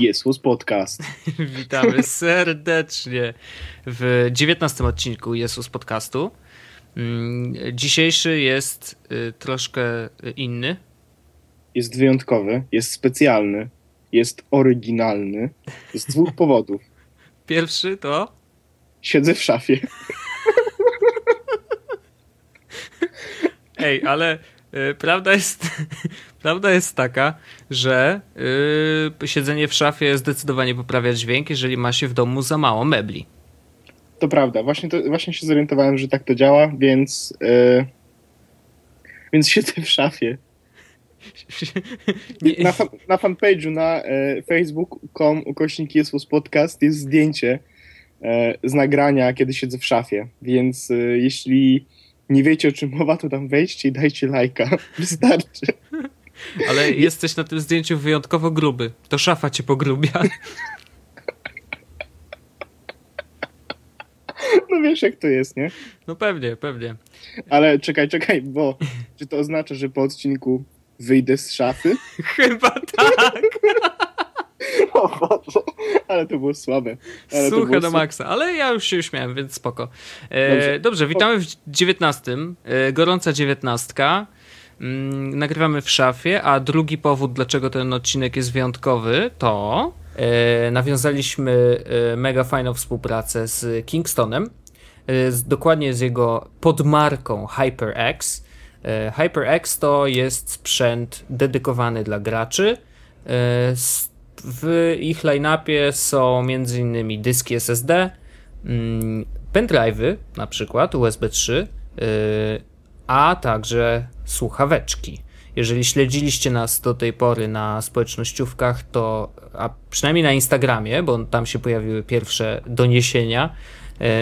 Jesus Podcast. Witamy serdecznie w dziewiętnastym odcinku Jesus Podcastu. Mm, dzisiejszy jest y, troszkę inny. Jest wyjątkowy, jest specjalny, jest oryginalny z dwóch powodów. Pierwszy to. Siedzę w szafie. Ej, ale prawda jest, prawda jest taka, że y, siedzenie w szafie zdecydowanie poprawia dźwięk, jeżeli ma się w domu za mało mebli. To prawda, właśnie, to, właśnie się zorientowałem, że tak to działa, więc, yy, więc siedzę w szafie. Na, fan, na fanpage'u na e, facebook.com ukośnik Jesus Podcast jest zdjęcie e, z nagrania, kiedy siedzę w szafie, więc e, jeśli nie wiecie o czym mowa, to tam wejdźcie i dajcie lajka. Wystarczy. Ale jesteś na tym zdjęciu wyjątkowo gruby. To szafa cię pogrubia. No wiesz jak to jest, nie? No pewnie, pewnie. Ale czekaj, czekaj, bo czy to oznacza, że po odcinku wyjdę z szafy? Chyba tak. O Boże, ale to było słabe. Ale Słuchę do maksa, ale ja już się uśmiałem, więc spoko. E, dobrze. dobrze, witamy w dziewiętnastym. E, gorąca dziewiętnastka. Mm, nagrywamy w szafie, a drugi powód, dlaczego ten odcinek jest wyjątkowy, to e, nawiązaliśmy e, mega fajną współpracę z Kingstonem, e, z, dokładnie z jego podmarką HyperX. E, HyperX to jest sprzęt dedykowany dla graczy. W ich line-upie są m.in. dyski SSD, mm, pendrive'y, na przykład USB 3, a także słuchaweczki. Jeżeli śledziliście nas do tej pory na społecznościówkach, to a przynajmniej na Instagramie, bo tam się pojawiły pierwsze doniesienia,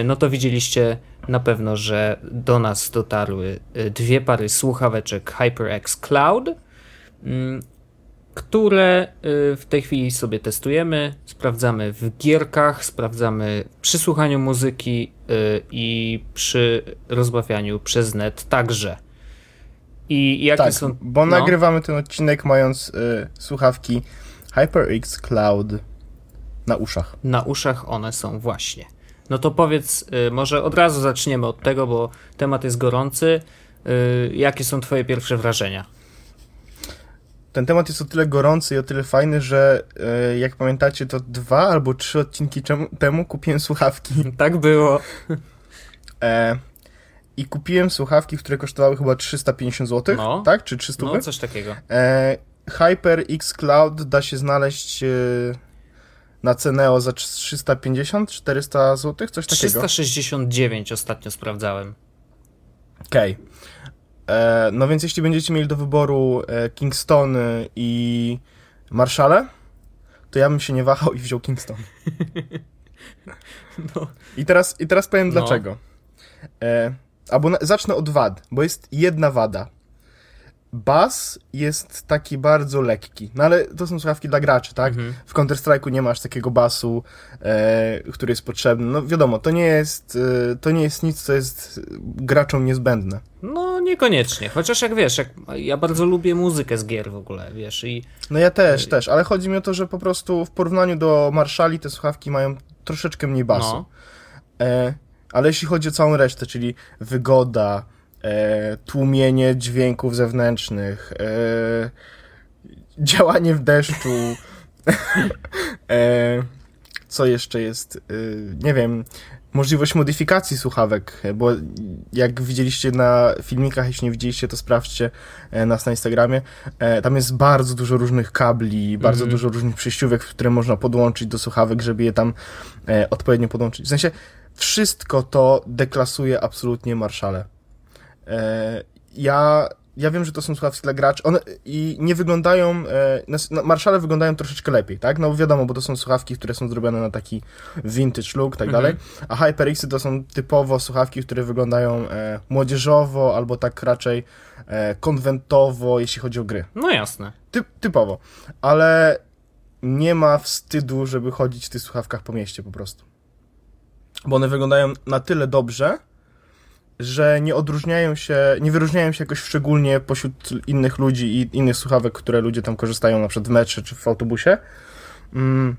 no to widzieliście na pewno, że do nas dotarły dwie pary słuchaweczek HyperX Cloud, mm, które w tej chwili sobie testujemy, sprawdzamy w gierkach, sprawdzamy przy słuchaniu muzyki i przy rozmawianiu przez net także. I jakie tak, są. Bo no. nagrywamy ten odcinek mając y, słuchawki HyperX Cloud na uszach. Na uszach one są właśnie. No to powiedz, y, może od razu zaczniemy od tego, bo temat jest gorący. Y, jakie są Twoje pierwsze wrażenia? Ten temat jest o tyle gorący i o tyle fajny, że y, jak pamiętacie, to dwa albo trzy odcinki temu kupiłem słuchawki. Tak było. E, i kupiłem słuchawki, które kosztowały chyba 350 zł, no. tak? Czy 300 No, coś takiego. E, HyperX Cloud da się znaleźć e, na Ceneo za 350, 400 zł, coś takiego. 369 ostatnio sprawdzałem. Okej. Okay. E, no więc jeśli będziecie mieli do wyboru e, Kingston i Marshale, to ja bym się nie wahał i wziął Kingston. no. I, teraz, I teraz powiem no. dlaczego. E, Albo na, zacznę od wad, bo jest jedna wada. Bas jest taki bardzo lekki, no ale to są słuchawki dla graczy, tak? Mhm. W Counter-Strike'u nie masz takiego basu, e, który jest potrzebny. No wiadomo, to nie jest, e, to nie jest nic, co jest graczom niezbędne. No niekoniecznie, chociaż jak wiesz, jak, ja bardzo lubię muzykę z gier w ogóle, wiesz, i... No ja też, też, ale chodzi mi o to, że po prostu w porównaniu do Marszali te słuchawki mają troszeczkę mniej basu. No. E, ale jeśli chodzi o całą resztę, czyli wygoda, e, tłumienie dźwięków zewnętrznych, e, działanie w deszczu, e, co jeszcze jest, e, nie wiem, możliwość modyfikacji słuchawek, bo jak widzieliście na filmikach, jeśli nie widzieliście, to sprawdźcie e, nas na Instagramie. E, tam jest bardzo dużo różnych kabli, bardzo mm -hmm. dużo różnych przejściówek, które można podłączyć do słuchawek, żeby je tam e, odpowiednio podłączyć. W sensie, wszystko to deklasuje absolutnie Marszale. E, ja, ja wiem, że to są słuchawki dla graczy, one i nie wyglądają, e, Marszale wyglądają troszeczkę lepiej, tak? No wiadomo, bo to są słuchawki, które są zrobione na taki vintage look, tak dalej, mhm. a HyperXy to są typowo słuchawki, które wyglądają e, młodzieżowo, albo tak raczej e, konwentowo, jeśli chodzi o gry. No jasne. Ty, typowo, ale nie ma wstydu, żeby chodzić w tych słuchawkach po mieście po prostu bo one wyglądają na tyle dobrze, że nie odróżniają się, nie wyróżniają się jakoś szczególnie pośród innych ludzi i innych słuchawek, które ludzie tam korzystają na przykład w metrze czy w autobusie. Mm,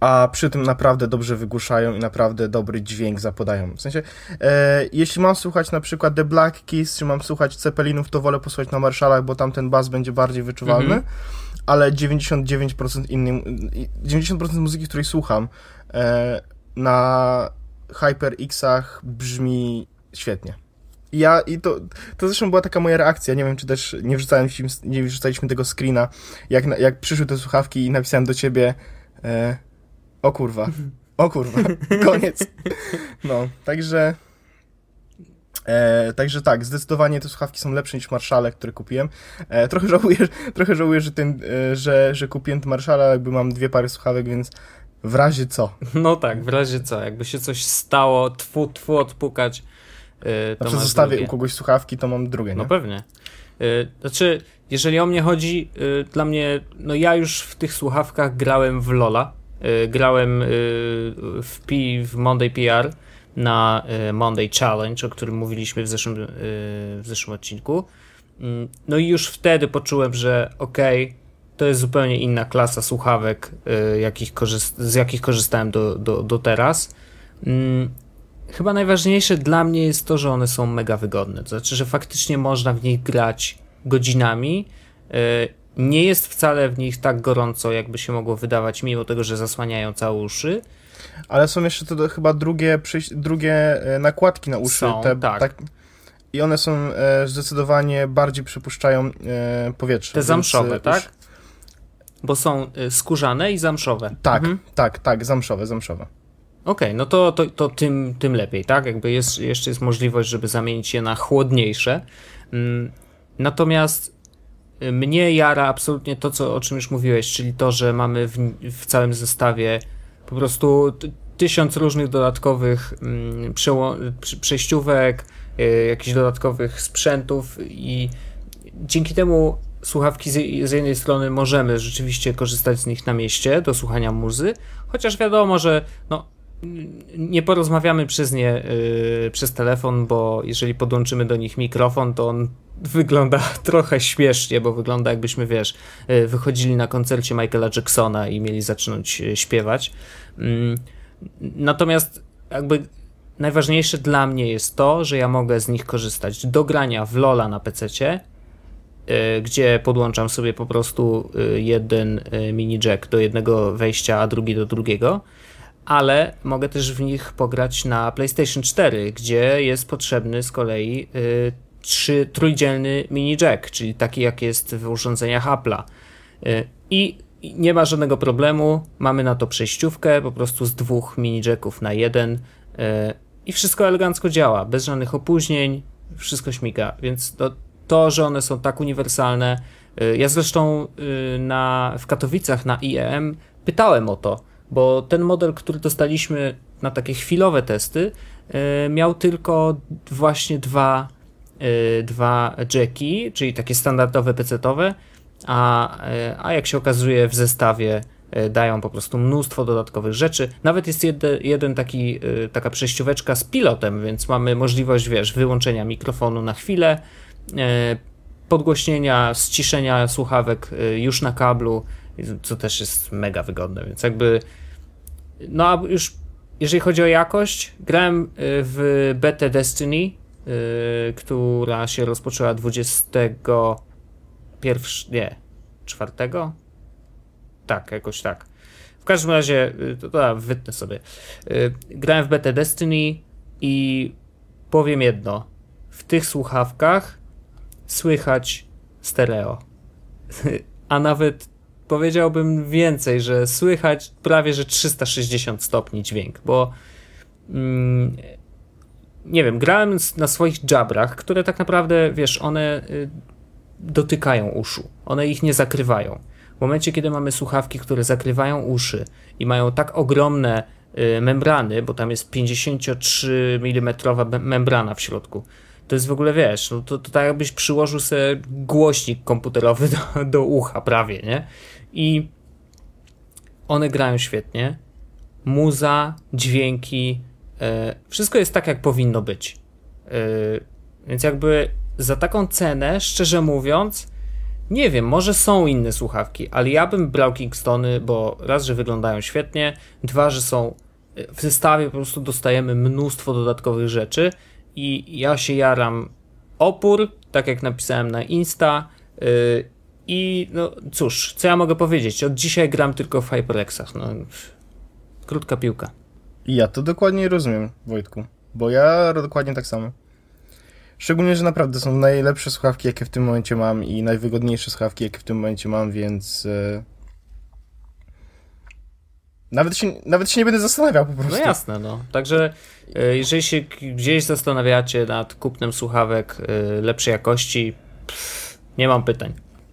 a przy tym naprawdę dobrze wygłuszają i naprawdę dobry dźwięk zapodają. W sensie, e, jeśli mam słuchać na przykład The Black Keys, czy mam słuchać Ceppelinów, to wolę posłuchać na Marshallach, bo tam ten bas będzie bardziej wyczuwalny, Mhm. ale 99% innym, 90% muzyki, której słucham e, na HyperX-ach brzmi świetnie. I Ja, i to, to zresztą była taka moja reakcja, nie wiem, czy też nie wrzucałem, nie wrzucaliśmy tego screena, jak, jak przyszły te słuchawki i napisałem do ciebie e, o kurwa, o kurwa, koniec. No, także e, także tak, zdecydowanie te słuchawki są lepsze niż Marshale, które kupiłem. E, trochę żałuję, trochę żałuję, że, ten, e, że, że kupiłem te Marshale, jakby mam dwie pary słuchawek, więc w razie co. No tak, w razie co, jakby się coś stało, tfu, tfu, odpukać, yy, to Znaczy zostawię drugie. u kogoś słuchawki, to mam drugie, No nie? pewnie. Yy, Znaczy, jeżeli o mnie chodzi, yy, dla mnie, no ja już w tych słuchawkach grałem w Lola, yy, grałem yy, w, P, w Monday PR na yy, Monday Challenge, o którym mówiliśmy w zeszłym, yy, w zeszłym odcinku. Mm, No i już wtedy poczułem, że okej, to jest zupełnie inna klasa słuchawek, yy, jakich z jakich korzystałem do, do, do teraz. Mm, Chyba najważniejsze dla mnie jest to, że one są mega wygodne. To znaczy, że faktycznie można w nich grać godzinami. Yy, Nie jest wcale w nich tak gorąco, jakby się mogło wydawać, mimo tego, że zasłaniają całe uszy. Ale są jeszcze to, chyba drugie, drugie e, nakładki na uszy. Są, te, tak. I one są e, zdecydowanie bardziej przepuszczają e, powietrze. Te zamszowe, tak? Bo są y, skórzane i zamszowe. Tak, Mhm. tak, tak, zamszowe, zamszowe. Okej, no to, to, to tym, tym lepiej, tak? Jakby jest, jeszcze jest możliwość, żeby zamienić je na chłodniejsze. Mm, Natomiast y, mnie jara absolutnie to, co, o czym już mówiłeś, czyli to, że mamy w, w całym zestawie po prostu tysiąc różnych dodatkowych mm, przejściówek, y, jakichś dodatkowych sprzętów i dzięki temu słuchawki z, z jednej strony możemy rzeczywiście korzystać z nich na mieście do słuchania muzy, chociaż wiadomo, że no, nie porozmawiamy przez nie y, przez telefon, bo jeżeli podłączymy do nich mikrofon, to on wygląda trochę śmiesznie, bo wygląda jakbyśmy, wiesz, y, wychodzili na koncercie Michaela Jacksona i mieli zacząć y, śpiewać. Mm, Natomiast jakby najważniejsze dla mnie jest to, że ja mogę z nich korzystać do grania w Lola na y, gdzie podłączam sobie po prostu y, jeden y, mini jack do jednego wejścia, a drugi do drugiego, ale mogę też w nich pograć na PlayStation 4, gdzie jest potrzebny z kolei trzy, trójdzielny mini jack, czyli taki jak jest w urządzeniach Apple'a. I nie ma żadnego problemu, mamy na to przejściówkę, po prostu z dwóch mini jacków na jeden i wszystko elegancko działa, bez żadnych opóźnień, wszystko śmiga, więc to, to że one są tak uniwersalne. y, Ja zresztą y, na, w Katowicach na IEM pytałem o to, bo ten model, który dostaliśmy na takie chwilowe testy, y, miał tylko właśnie dwa, dwa jacki, czyli takie standardowe PC-towe, a, a jak się okazuje w zestawie dają po prostu mnóstwo dodatkowych rzeczy. Nawet jest jeden, taki, taka przejścióweczka z pilotem, więc mamy możliwość, wiesz, wyłączenia mikrofonu na chwilę, podgłośnienia, ściszenia słuchawek y, już na kablu, co też jest mega wygodne, więc jakby no a już jeżeli chodzi o jakość, grałem y, w betę Destiny, która się rozpoczęła 21, nie, 4? Tak, jakoś tak. W każdym razie, to, to wytnę sobie. Grałem w betę Destiny i powiem jedno. W tych słuchawkach słychać stereo. A nawet powiedziałbym więcej, że słychać prawie że 360 stopni dźwięk, bo mm, nie wiem, grałem na swoich jabrach, które tak naprawdę, wiesz, one y, dotykają uszu, one ich nie zakrywają. W momencie, kiedy mamy słuchawki, które zakrywają uszy i mają tak ogromne y, membrany, bo tam jest 53 mm membrana w środku, to jest w ogóle, wiesz, no to, to tak jakbyś przyłożył sobie głośnik komputerowy do, do ucha prawie, nie? I one grają świetnie. Muza, dźwięki, e, wszystko jest tak, jak powinno być. E, więc jakby za taką cenę, szczerze mówiąc, Nie wiem, może są inne słuchawki, ale ja bym brał Kingstony, bo raz, że wyglądają świetnie, dwa, że są w zestawie po prostu dostajemy mnóstwo dodatkowych rzeczy i ja się jaram opór, tak jak napisałem na Insta yy, i no cóż, co ja mogę powiedzieć, od dzisiaj gram tylko w HyperXach, no krótka piłka. Ja to dokładnie rozumiem, Wojtku, bo ja dokładnie tak samo. Szczególnie, że naprawdę są najlepsze słuchawki, jakie w tym momencie mam i najwygodniejsze słuchawki, jakie w tym momencie mam, więc yy, nawet się, nawet się nie będę zastanawiał po prostu. No jasne, no. Także e, jeżeli się gdzieś zastanawiacie nad kupnem słuchawek e, lepszej jakości, pff, nie mam pytań.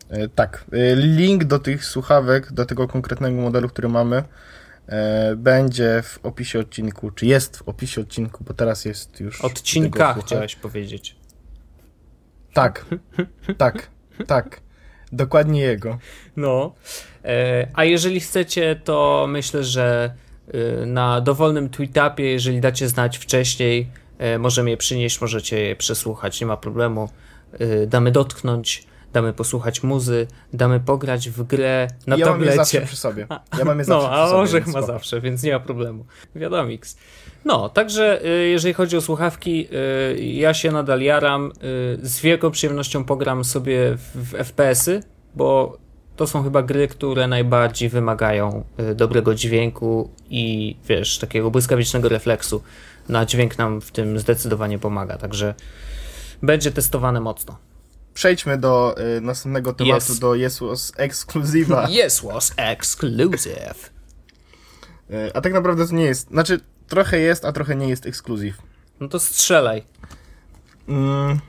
E, tak. Link do tych słuchawek, do tego konkretnego modelu, który mamy, będzie w opisie odcinku, czy jest w opisie odcinku, bo teraz jest już. Odcinka chciałeś powiedzieć. Tak, tak, tak. Dokładnie jego. No. E, a jeżeli chcecie, to myślę, że e, na dowolnym tweetupie, jeżeli dacie znać wcześniej, e, możemy je przynieść, możecie je przesłuchać, nie ma problemu. Damy dotknąć, damy posłuchać muzy, damy pograć w grę na ja tablecie. Ja mam je zawsze przy sobie. Ja mam je no, zawsze a przy sobie, Orzech ma zawsze, więc nie ma problemu. Wiadomiks. No, także jeżeli chodzi o słuchawki, ja się nadal jaram. Z wielką przyjemnością pogram sobie w FPS-y, bo to są chyba gry, które najbardziej wymagają y, dobrego dźwięku i wiesz, takiego błyskawicznego refleksu. Na dźwięk nam w tym zdecydowanie pomaga, także będzie testowane mocno. Przejdźmy do y, następnego tematu, yes. do Yes Was Exclusive'a. Yes Was Exclusive. Y, a tak naprawdę to nie jest, znaczy trochę jest, a trochę nie jest ekskluzyw. No to strzelaj. Mm,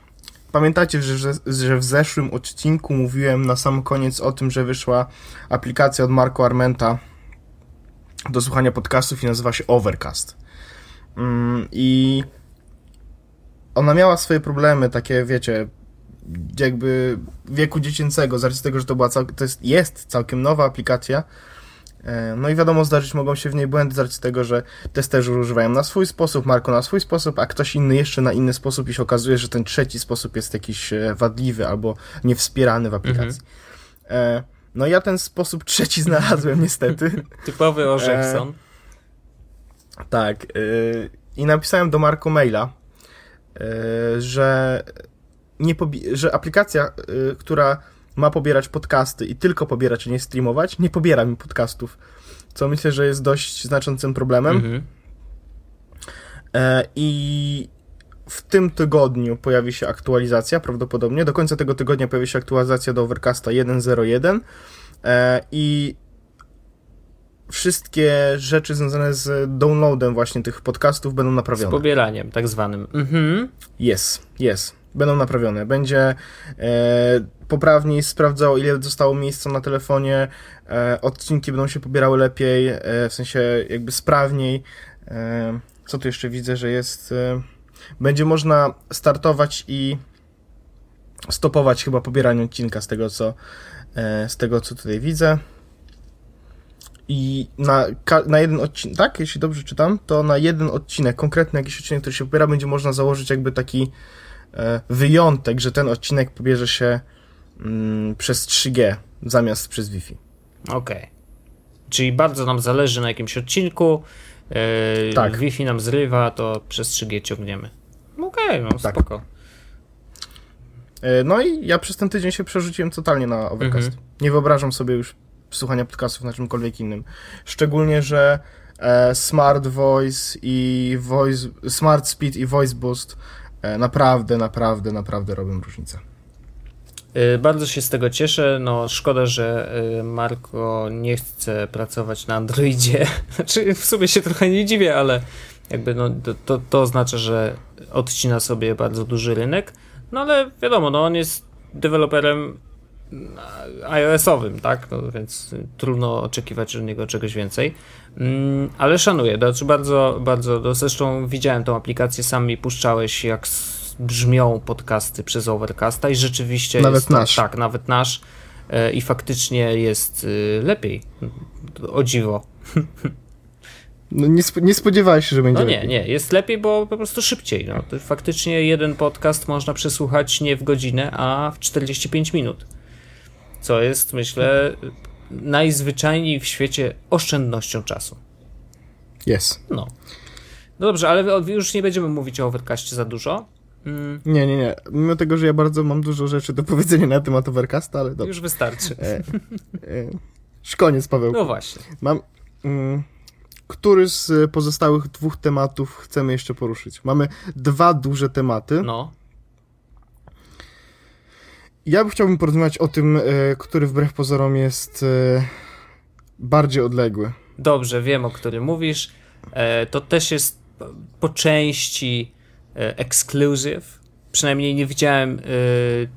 Pamiętacie, że, że, że, w zeszłym odcinku mówiłem na sam koniec o tym, że wyszła aplikacja od Marco Armenta do słuchania podcastów i nazywa się Overcast. Mm, I ona miała swoje problemy, takie wiecie, jakby wieku dziecięcego, z racji tego, że to była cał- to jest, jest całkiem nowa aplikacja, E, no i wiadomo, zdarzyć mogą się w niej błędy z racji tego, że testerzy używają na swój sposób, Marko na swój sposób, a ktoś inny jeszcze na inny sposób i się okazuje, że ten trzeci sposób jest jakiś e, wadliwy albo niewspierany w aplikacji. Mhm. No ja ten sposób trzeci znalazłem niestety. Typowy Orzechson. E, tak. I napisałem do Marko maila, że, nie że aplikacja, która ma pobierać podcasty i tylko pobierać, a nie streamować, nie pobiera mi podcastów. Co myślę, że jest dość znaczącym problemem. Mhm. E, I w tym tygodniu pojawi się aktualizacja, prawdopodobnie. Do końca tego tygodnia pojawi się aktualizacja do Overcasta 1.01 e, i wszystkie rzeczy związane z downloadem właśnie tych podcastów będą naprawione. Z pobieraniem tak zwanym. Mhm. Jest, jest będą naprawione. Będzie e, poprawniej sprawdzało, ile zostało miejsca na telefonie, e, odcinki będą się pobierały lepiej, e, w sensie jakby sprawniej. E, co tu jeszcze widzę, że jest. E, będzie można startować i stopować chyba pobieranie odcinka z tego, co, e, z tego, co tutaj widzę. I na, na jeden odcinek, tak, jeśli dobrze czytam, to na jeden odcinek, konkretny jakiś odcinek, który się pobiera, będzie można założyć jakby taki wyjątek, że ten odcinek pobierze się mm, przez 3G zamiast przez Wi-Fi. Okej. Okay. Czyli bardzo nam zależy na jakimś odcinku. Yy, tak. Wi-Fi nam zrywa, to przez 3G ciągniemy. Okej, okay, no tak. spoko. Yy, no i ja przez ten tydzień się przerzuciłem totalnie na Overcast. Mhm. Nie wyobrażam sobie już słuchania podcastów na czymkolwiek innym. Szczególnie, że e, Smart Voice i Voice, Smart Speed i Voice Boost E, naprawdę, naprawdę, naprawdę robią różnicę. E, bardzo się z tego cieszę. No, szkoda, że e, Marko nie chce pracować na Androidzie. Znaczy, w sumie się trochę nie dziwię, ale jakby no, to, to oznacza, że odcina sobie bardzo duży rynek. No ale wiadomo, no, on jest deweloperem iOS-owym, tak? No, więc trudno oczekiwać od niego czegoś więcej. Mm, ale szanuję, znaczy bardzo, bardzo, no, zresztą widziałem tą aplikację, sam mi puszczałeś, jak brzmią podcasty przez Overcasta i rzeczywiście nawet jest, nasz. tak, nawet nasz e, i faktycznie jest y, lepiej. O dziwo. No nie, sp nie spodziewałeś się, że będzie No nie, lepiej. nie, jest lepiej, bo po prostu szybciej. No. Faktycznie jeden podcast można przesłuchać nie w godzinę, a w 45 minut. Co jest, myślę, najzwyczajniej w świecie oszczędnością czasu. Jest. No. No dobrze, ale już nie będziemy mówić o Overcastie za dużo. Mm. Nie, nie, nie. Mimo tego, że ja bardzo mam dużo rzeczy do powiedzenia na temat Overcasta, ale dobrze. Już wystarczy. E, e, koniec, Paweł. No właśnie. Mam... Mm, który z pozostałych dwóch tematów chcemy jeszcze poruszyć? Mamy dwa duże tematy. No. Ja chciałbym porozmawiać o tym, e, który wbrew pozorom jest e, bardziej odległy. Dobrze, wiem o którym mówisz. E, to też jest po części exclusive. Przynajmniej nie widziałem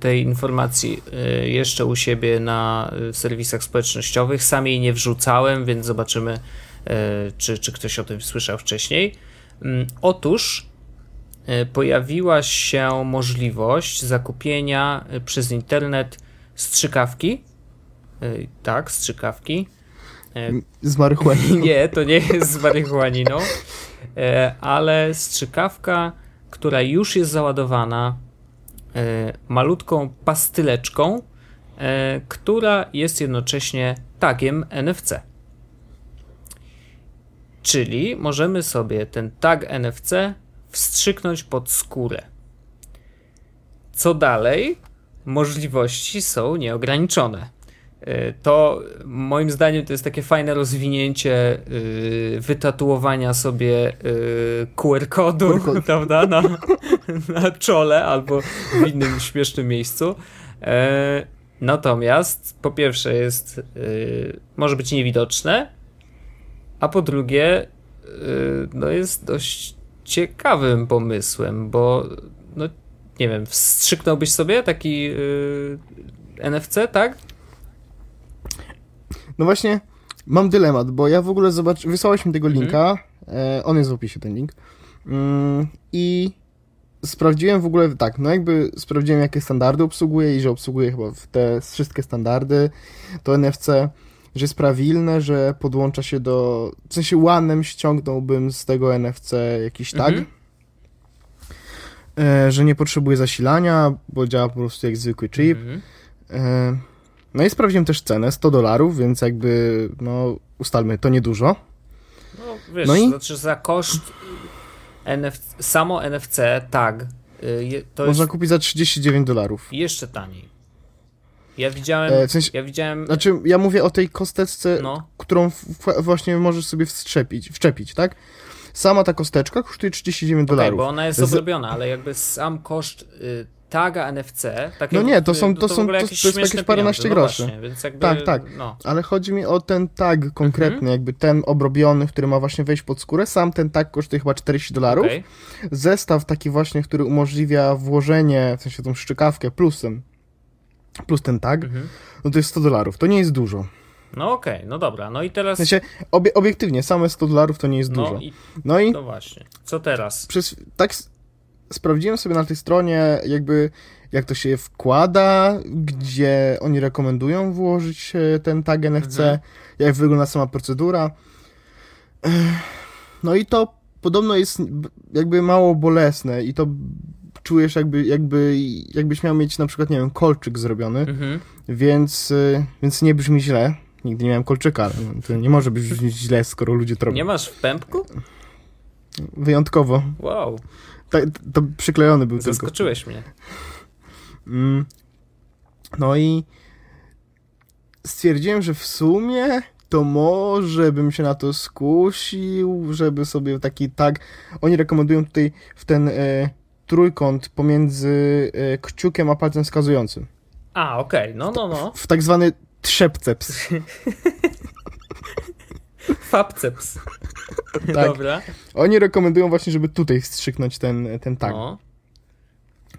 tej informacji jeszcze u siebie na serwisach społecznościowych. Sam jej nie wrzucałem, więc zobaczymy, czy, czy ktoś o tym słyszał wcześniej. Mm, otóż pojawiła się możliwość zakupienia e, przez internet strzykawki. E, tak, strzykawki. Z marihuaniną. Nie, to nie jest z marihuaniną, ale strzykawka, która już jest załadowana malutką pastyleczką, która jest jednocześnie tagiem NFC. Czyli możemy sobie ten tag NFC wstrzyknąć pod skórę. Co dalej? Możliwości są nieograniczone. Y, to moim zdaniem to jest takie fajne rozwinięcie yy, wytatuowania sobie yy, QR-kodu QR prawda, na, na czole albo w innym śmiesznym miejscu. Yy, natomiast po pierwsze jest może być niewidoczne, a po drugie no jest dość ciekawym pomysłem, bo no nie wiem, wstrzyknąłbyś sobie taki yy, NFC, tak? No właśnie, mam dylemat, bo ja w ogóle zobacz, wysłałeś mi tego mhm. linka, e, on jest w opisie ten link mm, i sprawdziłem w ogóle, tak, no jakby sprawdziłem jakie standardy obsługuje i że obsługuje chyba te wszystkie standardy, to NFC że jest prawilne, że podłącza się do. W sensie łanem ściągnąłbym z tego NFC jakiś tag. Mhm. E, że nie potrzebuje zasilania, bo działa po prostu jak zwykły chip. Mhm. E, no i sprawdziłem też cenę 100 dolarów, więc jakby, no ustalmy, to niedużo. No wiesz, no i... znaczy za koszt NFC, samo NFC tag y, to Można jest... kupić za 39 dolarów. Jeszcze taniej. Ja widziałem, e, w sensie, ja widziałem... Znaczy, ja mówię o tej kosteczce, no. którą właśnie możesz sobie wstrzepić, wczepić, tak? Sama ta kosteczka kosztuje 39 okay, dolarów. bo ona jest zrobiona, ale jakby sam koszt y, taga NFC... Tak no nie, to są, to, to są, to, to jest jakieś paręnaście no groszy. No właśnie, jakby, tak, tak, no. ale chodzi mi o ten tag konkretny, mhm. jakby ten obrobiony, który ma właśnie wejść pod skórę, sam ten tag kosztuje chyba 40 dolarów. Okay. Zestaw taki właśnie, który umożliwia włożenie, w sensie tą szczykawkę plusem plus ten tag, mhm. no to jest 100 dolarów. To nie jest dużo. No okej, okay, no dobra. No i teraz. Obie, obiektywnie, same 100 dolarów to nie jest no dużo. I... No i. No właśnie. Co teraz? Przez, tak sprawdziłem sobie na tej stronie, jakby jak to się wkłada, gdzie oni rekomendują włożyć e, ten tag NFC, mhm. jak wygląda sama procedura. No i to podobno jest jakby mało bolesne i to czujesz jakby, jakby, jakbyś miał mieć na przykład, nie wiem, kolczyk zrobiony, mhm. więc, y, więc nie brzmi źle. Nigdy nie miałem kolczyka, ale no, to nie może brzmieć źle, skoro ludzie to robią. Nie masz w pępku? Wyjątkowo. Wow. To, to przyklejony był Zaskoczyłeś tylko. mnie. Mm. No i stwierdziłem, że w sumie to może bym się na to skusił, żeby sobie taki tak. Oni rekomendują tutaj w ten e, trójkąt pomiędzy e, kciukiem a palcem wskazującym. A, okej, okay. no, no, no. W, w tak zwany trzepceps. Fapceps. tak. Dobra. Oni rekomendują właśnie, żeby tutaj wstrzyknąć ten, ten tag. No.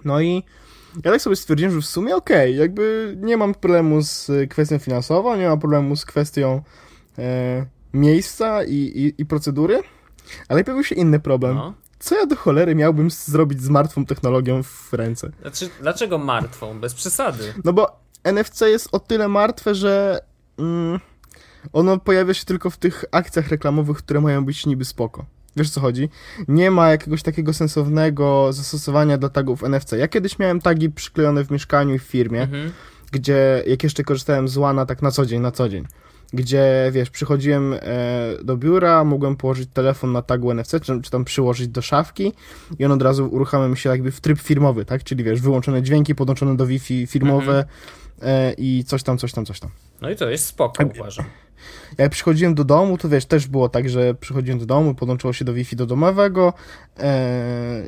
no i ja tak sobie stwierdziłem, że w sumie okej, okay, jakby nie mam problemu z kwestią finansową, nie mam problemu z kwestią e, miejsca i, i, i, procedury, ale pojawił się inny problem. No co ja do cholery miałbym zrobić z martwą technologią w ręce? Znaczy, dlaczego martwą? Bez przesady. No bo NFC jest o tyle martwe, że mm, ono pojawia się tylko w tych akcjach reklamowych, które mają być niby spoko. Wiesz co chodzi? Nie ma jakiegoś takiego sensownego zastosowania dla tagów NFC. Ja kiedyś miałem tagi przyklejone w mieszkaniu i w firmie. Mhm. gdzie jak jeszcze korzystałem z łana tak na co dzień, na co dzień, gdzie wiesz, przychodziłem e, do biura, mogłem położyć telefon na tagu NFC, czy, czy tam przyłożyć do szafki i on od razu uruchamia mi się jakby w tryb firmowy, tak? Czyli wiesz, wyłączone dźwięki, podłączone do Wi-Fi firmowe Mhm. e, i coś tam, coś tam, coś tam. No i to jest spoko, Tak. uważam. Jak przychodziłem do domu, to wiesz, też było tak, że przychodziłem do domu, podłączyło się do Wi-Fi do domowego, e,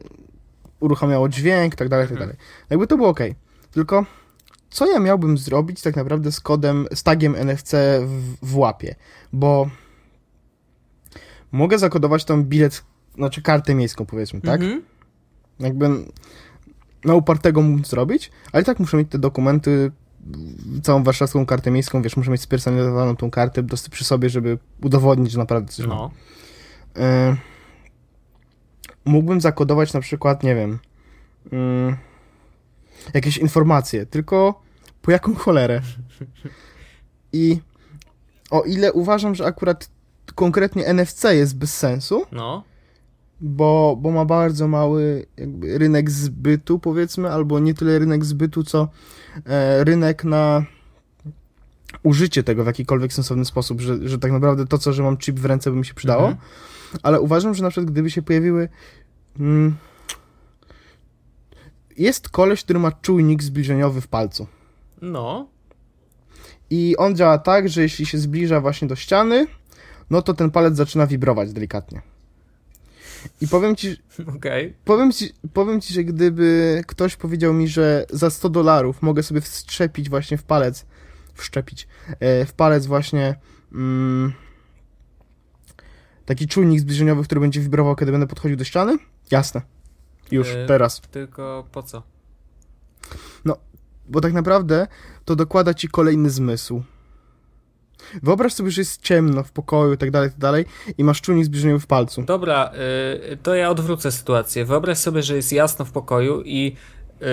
uruchamiało dźwięk, tak dalej, tak Mhm. dalej. Jakby to było ok. Tylko co ja miałbym zrobić tak naprawdę z kodem, z tagiem NFC w, w łapie? Bo mogę zakodować tam bilet, znaczy kartę miejską powiedzmy, tak? Mhm. Jakby na upartego mógł zrobić, ale i tak muszę mieć te dokumenty, całą warszawską kartę miejską, wiesz, muszę mieć spersonalizowaną tą kartę przy sobie, żeby udowodnić, że naprawdę coś mam. No. Y, mógłbym zakodować na przykład, nie wiem, y, jakieś informacje, tylko po jaką cholerę? I o ile uważam, że akurat konkretnie NFC jest bez sensu, No. bo, bo ma bardzo mały rynek zbytu, powiedzmy, albo nie tyle rynek zbytu, co e, rynek na użycie tego w jakikolwiek sensowny sposób, że, że tak naprawdę to, co, że mam chip w ręce, by mi się przydało. Mhm. Ale uważam, że na przykład gdyby się pojawiły. Mm, jest koleś, który ma czujnik zbliżeniowy w palcu. No. I on działa tak, że jeśli się zbliża właśnie do ściany, no to ten palec zaczyna wibrować delikatnie. I powiem ci, Okej. powiem ci, powiem ci, że gdyby ktoś powiedział mi, że za 100 dolarów mogę sobie wszczepić właśnie w palec, wszczepić, e, w palec właśnie mm, taki czujnik zbliżeniowy, który będzie wibrował, kiedy będę podchodził do ściany? Jasne. Już, E, teraz. Tylko po co? Bo tak naprawdę to dokłada ci kolejny zmysł. Wyobraź sobie, że jest ciemno w pokoju i tak dalej, tak dalej i masz czujnik zbliżeniowy w palcu. Dobra, y, to ja odwrócę sytuację. Wyobraź sobie, że jest jasno w pokoju i y,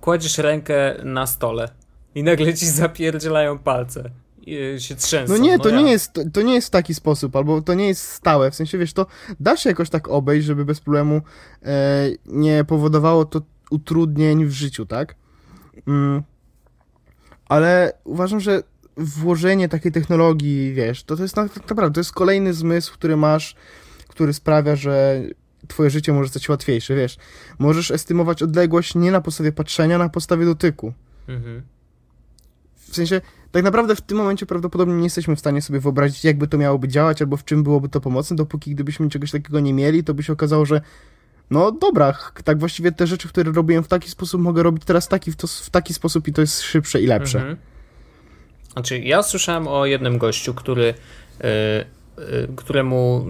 kładziesz rękę na stole i nagle ci zapierdzielają palce. Y, się trzęsą. No nie, to ja- nie jest, to, to nie jest w taki sposób, albo to nie jest stałe, w sensie, wiesz, to da się jakoś tak obejść, żeby bez problemu e, nie powodowało to utrudnień w życiu, tak? Mm, ale uważam, że włożenie takiej technologii, wiesz, to, to jest na- tak naprawdę, to jest kolejny zmysł, który masz, który sprawia, że twoje życie może stać się łatwiejsze, wiesz. Możesz estymować odległość nie na podstawie patrzenia, na podstawie dotyku. Mhm. W sensie, tak naprawdę w tym momencie prawdopodobnie nie jesteśmy w stanie sobie wyobrazić, jakby to miałoby działać, albo w czym byłoby to pomocne, dopóki gdybyśmy czegoś takiego nie mieli, to by się okazało, że no dobra, tak właściwie te rzeczy, które robiłem w taki sposób, mogę robić teraz taki, w, to, w taki sposób i to jest szybsze i lepsze. Mhm. Znaczy, ja słyszałem o jednym gościu, który, y, y, któremu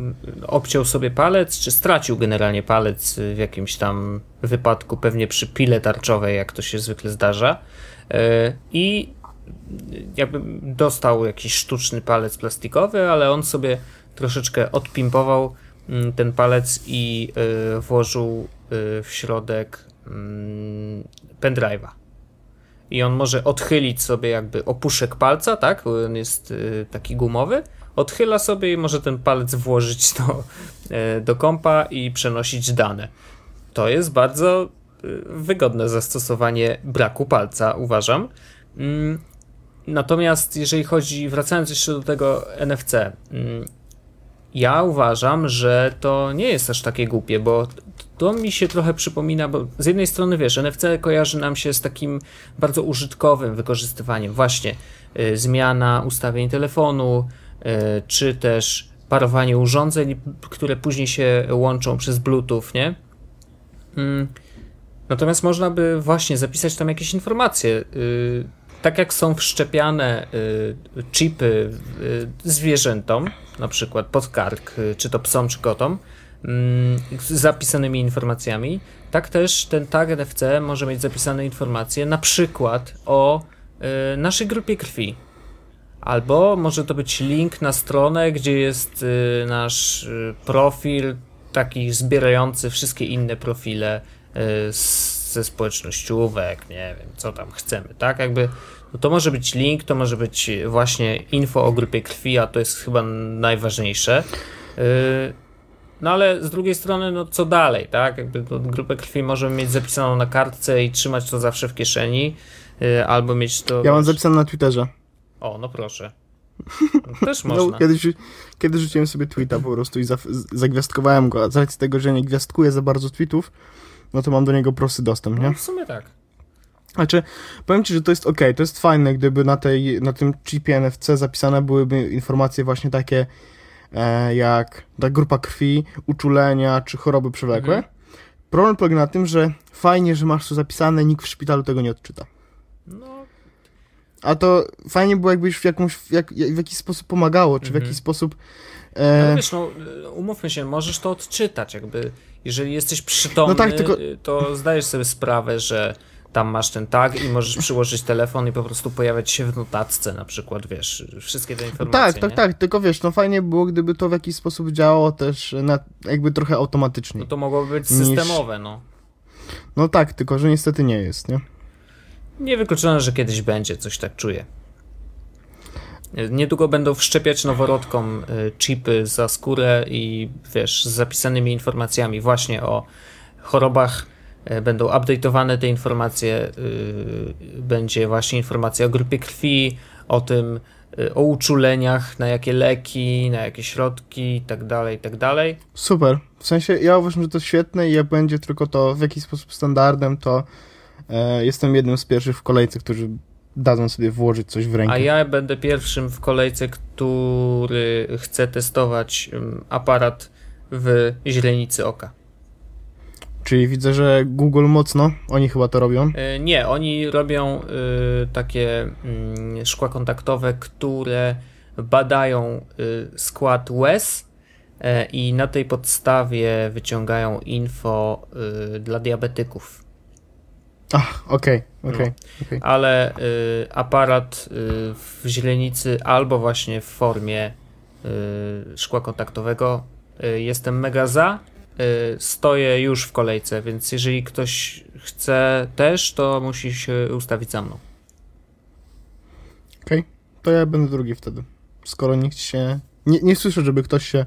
obciął sobie palec, czy stracił generalnie palec w jakimś tam wypadku, pewnie przy pile tarczowej, jak to się zwykle zdarza. Y, I jakby dostał jakiś sztuczny palec plastikowy, ale on sobie troszeczkę odpimpował mm, ten palec i y, włożył y, w środek mm, pendrive'a i on może odchylić sobie jakby opuszek palca, tak? On jest y, taki gumowy. Odchyla sobie i może ten palec włożyć do, y, do kompa i przenosić dane. To jest bardzo wygodne zastosowanie braku palca, uważam. Natomiast jeżeli chodzi, wracając jeszcze do tego NFC, mm, ja uważam, że to nie jest aż takie głupie, bo to mi się trochę przypomina, bo z jednej strony wiesz, NFC kojarzy nam się z takim bardzo użytkowym wykorzystywaniem, właśnie y, zmiana ustawień telefonu, y, czy też parowanie urządzeń, które później się łączą przez Bluetooth, nie? Mm. Natomiast można by właśnie zapisać tam jakieś informacje. y, tak jak są wszczepiane y, chipy y, zwierzętom, na przykład pod kark, y, czy to psom, czy kotom, mm, z zapisanymi informacjami, tak też ten tag NFC może mieć zapisane informacje na przykład o y, naszej grupie krwi. Albo może to być link na stronę, gdzie jest y, nasz y, profil, taki zbierający wszystkie inne profile y, z, ze społecznościówek, nie wiem, co tam chcemy, tak? Jakby no to może być link, to może być właśnie info o grupie krwi, a to jest chyba najważniejsze. Y, no ale z drugiej strony, no co dalej, tak? Jakby no, grupę krwi możemy mieć zapisaną na kartce i trzymać to zawsze w kieszeni. y, albo mieć to... Ja mam zapisane na Twitterze. O, no proszę. Też No, można. kiedyś, kiedy rzuciłem sobie tweeta po prostu i za, zagwiazdkowałem go, a z racji tego, że nie gwiazdkuję za bardzo tweetów, no to mam do niego prosty dostęp, nie? No, w sumie tak. Znaczy, powiem ci, że to jest ok, to jest fajne, gdyby na, tej, na tym chipie NFC zapisane byłyby informacje właśnie takie e, jak ta grupa krwi, uczulenia czy choroby przewlekłe. Mhm. Problem polega na tym, że fajnie, że masz to zapisane, nikt w szpitalu tego nie odczyta. No, A to fajnie było, jakbyś w, jakąś, w, jak, w jakiś sposób pomagało, czy w Mhm. jakiś sposób. no E, wiesz, no, umówmy się, możesz to odczytać, jakby, jeżeli jesteś przytomny, No tak, tylko- to zdajesz sobie sprawę, że tam masz ten tag i możesz przyłożyć telefon i po prostu pojawiać się w notatce na przykład, wiesz, wszystkie te informacje, tak, tak, nie? tak, tylko wiesz, no fajnie było, gdyby to w jakiś sposób działało też na, jakby trochę automatycznie. No to mogłoby być Niż- systemowe, no. No tak, tylko że niestety nie jest, nie? Niewykluczone, że kiedyś będzie, coś tak czuję. Niedługo będą wszczepiać noworodkom y, chipy za skórę i wiesz, z zapisanymi informacjami właśnie o chorobach. y, Będą update'owane te informacje. y, Będzie właśnie informacja o grupie krwi, o tym, o uczuleniach, na jakie leki, na jakie środki i tak dalej, i tak dalej. Super. W sensie ja uważam, że to świetne i jak będzie tylko to w jakiś sposób standardem, to e, jestem jednym z pierwszych w kolejce, którzy dadzą sobie włożyć coś w rękę. A ja będę pierwszym w kolejce, który chce testować aparat w źrenicy oka. Czyli widzę, że Google mocno, oni chyba to robią. Y, Nie, oni robią y, takie mm, szkła kontaktowe, które badają y, skład łez i na tej podstawie wyciągają info dla diabetyków. Ach, okej, No. okej. okej. ale y, aparat y, w źrenicy albo właśnie w formie y, szkła kontaktowego y, jestem mega za. Y, stoję już w kolejce, więc jeżeli ktoś chce też, to musi się ustawić za mną. Okej, to ja będę drugi wtedy. Skoro nikt się... Nie, nie słyszę, żeby ktoś się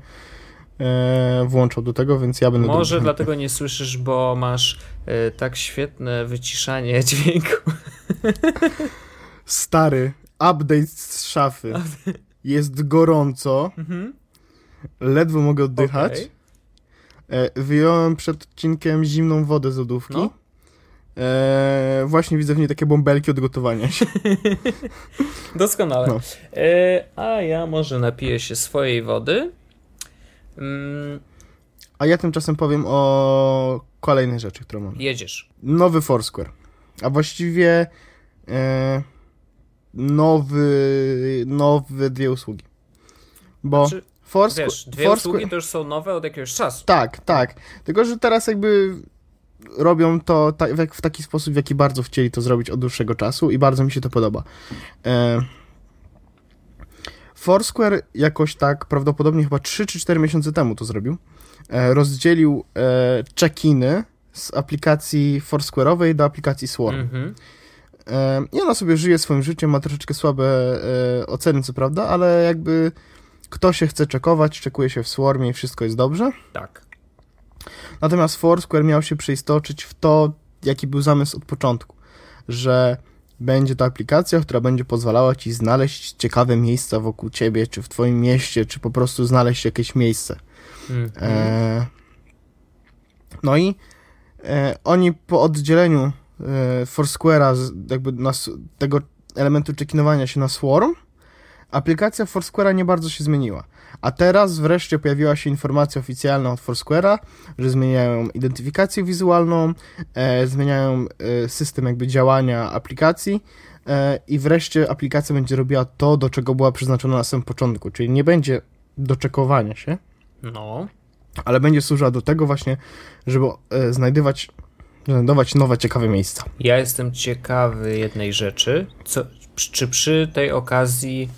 włączał do tego, więc ja będę Może drugi. dlatego nie słyszysz, bo masz y, tak świetne wyciszanie dźwięku. Stary, update z szafy. Jest gorąco, Mhm. ledwo mogę oddychać. Okej. E, wyjąłem przed odcinkiem zimną wodę z lodówki. No. E, właśnie widzę w niej takie bąbelki od gotowania się. Doskonale. No. Y, a ja może napiję się swojej wody. Mm, A ja tymczasem powiem o kolejnej rzeczy, którą mam. jedziesz. Nowy Foursquare. A właściwie e, nowy, nowe dwie usługi. Bo Znaczy, Foursquare... Wiesz, dwie Foursquare- usługi to już są nowe od jakiegoś czasu. Tak, tak. Tylko, że teraz jakby robią to ta, w, w taki sposób, w jaki bardzo chcieli to zrobić od dłuższego czasu i bardzo mi się to podoba. E, Foursquare jakoś tak prawdopodobnie chyba 3 czy 4 miesiące temu to zrobił. E, rozdzielił e, check-iny z aplikacji Foursquare'owej do aplikacji Swarm. Mhm. E, I ona sobie żyje swoim życiem, ma troszeczkę słabe oceny, co prawda, ale jakby kto się chce czekować, czekuje się w Swarmie i wszystko jest dobrze. Tak. Natomiast Foursquare miał się przeistoczyć w to, jaki był zamysł od początku, że będzie to aplikacja, która będzie pozwalała ci znaleźć ciekawe miejsca wokół ciebie, czy w twoim mieście, czy po prostu znaleźć jakieś miejsce. Mhm. E, no i e, oni po oddzieleniu e, Foursquare'a jakby na, tego elementu checkinowania się na Swarm, aplikacja Foursquare'a nie bardzo się zmieniła. A teraz wreszcie pojawiła się informacja oficjalna od Foursquare'a, że zmieniają identyfikację wizualną, e, zmieniają e, system jakby działania aplikacji e, i wreszcie aplikacja będzie robiła to, do czego była przeznaczona na samym początku, czyli nie będzie doczekowania się, No. ale będzie służyła do tego właśnie, żeby e, znajdywać, znajdować nowe, ciekawe miejsca. Ja jestem ciekawy jednej rzeczy. Co, czy przy tej okazji.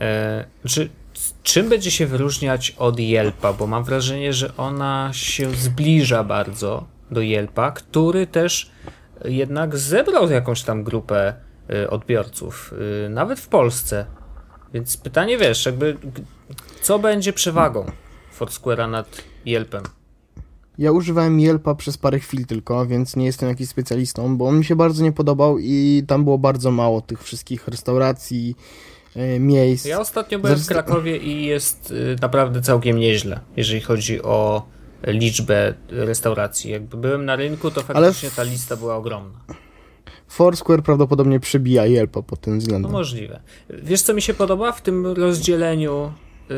E, czy, czym będzie się wyróżniać od Yelpa? Bo mam wrażenie, że ona się zbliża bardzo do Yelpa, który też jednak zebrał jakąś tam grupę e, odbiorców, e, nawet w Polsce. Więc pytanie wiesz, jakby co będzie przewagą Foursquare'a nad Yelpem? Ja używałem Yelpa przez parę chwil tylko, więc nie jestem jakiś specjalistą, bo on mi się bardzo nie podobał i tam było bardzo mało tych wszystkich restauracji, miejsc. Ja ostatnio byłem w Krakowie i jest y, naprawdę całkiem nieźle, jeżeli chodzi o liczbę restauracji. Jakby byłem na rynku, to faktycznie ta lista była ogromna. Foursquare prawdopodobnie przebija Yelpa pod tym względem. No możliwe. Wiesz, co mi się podoba w tym rozdzieleniu y,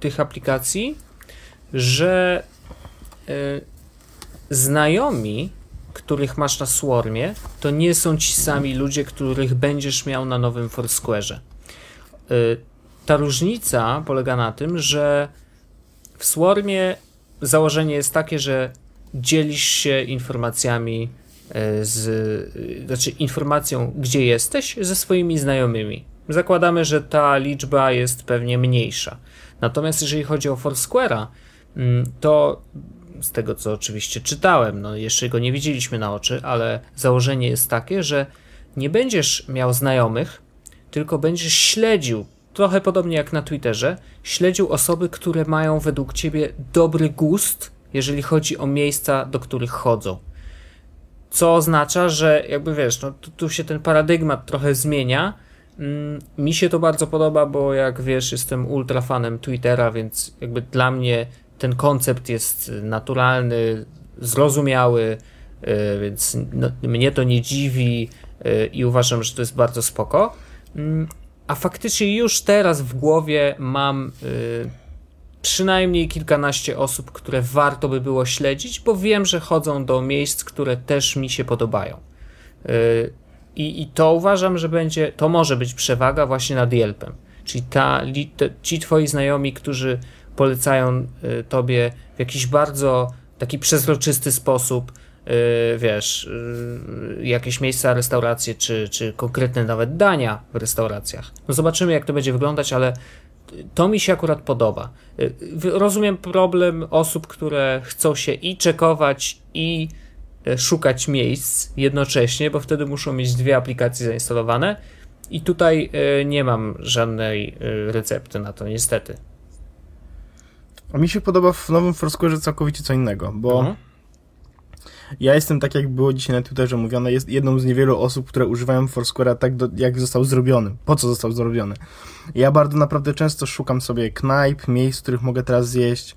tych aplikacji? Że y, znajomi, których masz na Swarmie, to nie są ci sami ludzie, których będziesz miał na nowym Foursquare'ze. Y, ta różnica polega na tym, że w Swarmie założenie jest takie, że dzielisz się informacjami e, z, e, znaczy informacją, gdzie jesteś, ze swoimi znajomymi. Zakładamy, że ta liczba jest pewnie mniejsza. Natomiast jeżeli chodzi o Foursquare'a, mm, to z tego co oczywiście czytałem, no jeszcze go nie widzieliśmy na oczy, ale założenie jest takie, że nie będziesz miał znajomych, tylko będziesz śledził trochę podobnie jak na Twitterze, śledził osoby, które mają według ciebie dobry gust, jeżeli chodzi o miejsca, do których chodzą. Co oznacza, że jakby wiesz, no tu, tu się ten paradygmat trochę zmienia. Mm, mi się to bardzo podoba, bo jak wiesz, jestem ultra fanem Twittera, więc jakby dla mnie ten koncept jest naturalny, zrozumiały, yy, więc no, mnie to nie dziwi yy, i uważam, że to jest bardzo spoko. Mm, a faktycznie już teraz w głowie mam y, przynajmniej kilkanaście osób, które warto by było śledzić, bo wiem, że chodzą do miejsc, które też mi się podobają. I, I to uważam, że będzie, to może być przewaga właśnie nad Yelpem. Czyli ta, ci twoi znajomi, którzy polecają y, tobie w jakiś bardzo taki przezroczysty sposób, Y, wiesz, y, jakieś miejsca, restauracje, czy, czy konkretne nawet dania w restauracjach. No zobaczymy, jak to będzie wyglądać, ale to mi się akurat podoba. Rozumiem problem osób, które chcą się i czekować, i szukać miejsc jednocześnie, bo wtedy muszą mieć dwie aplikacje zainstalowane. I tutaj nie mam żadnej recepty na to, niestety. A mi się podoba w nowym Foursquare całkowicie co innego, bo mhm. Ja jestem, tak jak było dzisiaj na Twitterze mówione, jest jedną z niewielu osób, które używają Foursquare'a tak, do, jak został zrobiony. Po co został zrobiony? Ja bardzo naprawdę często szukam sobie knajp, miejsc, w których mogę teraz zjeść.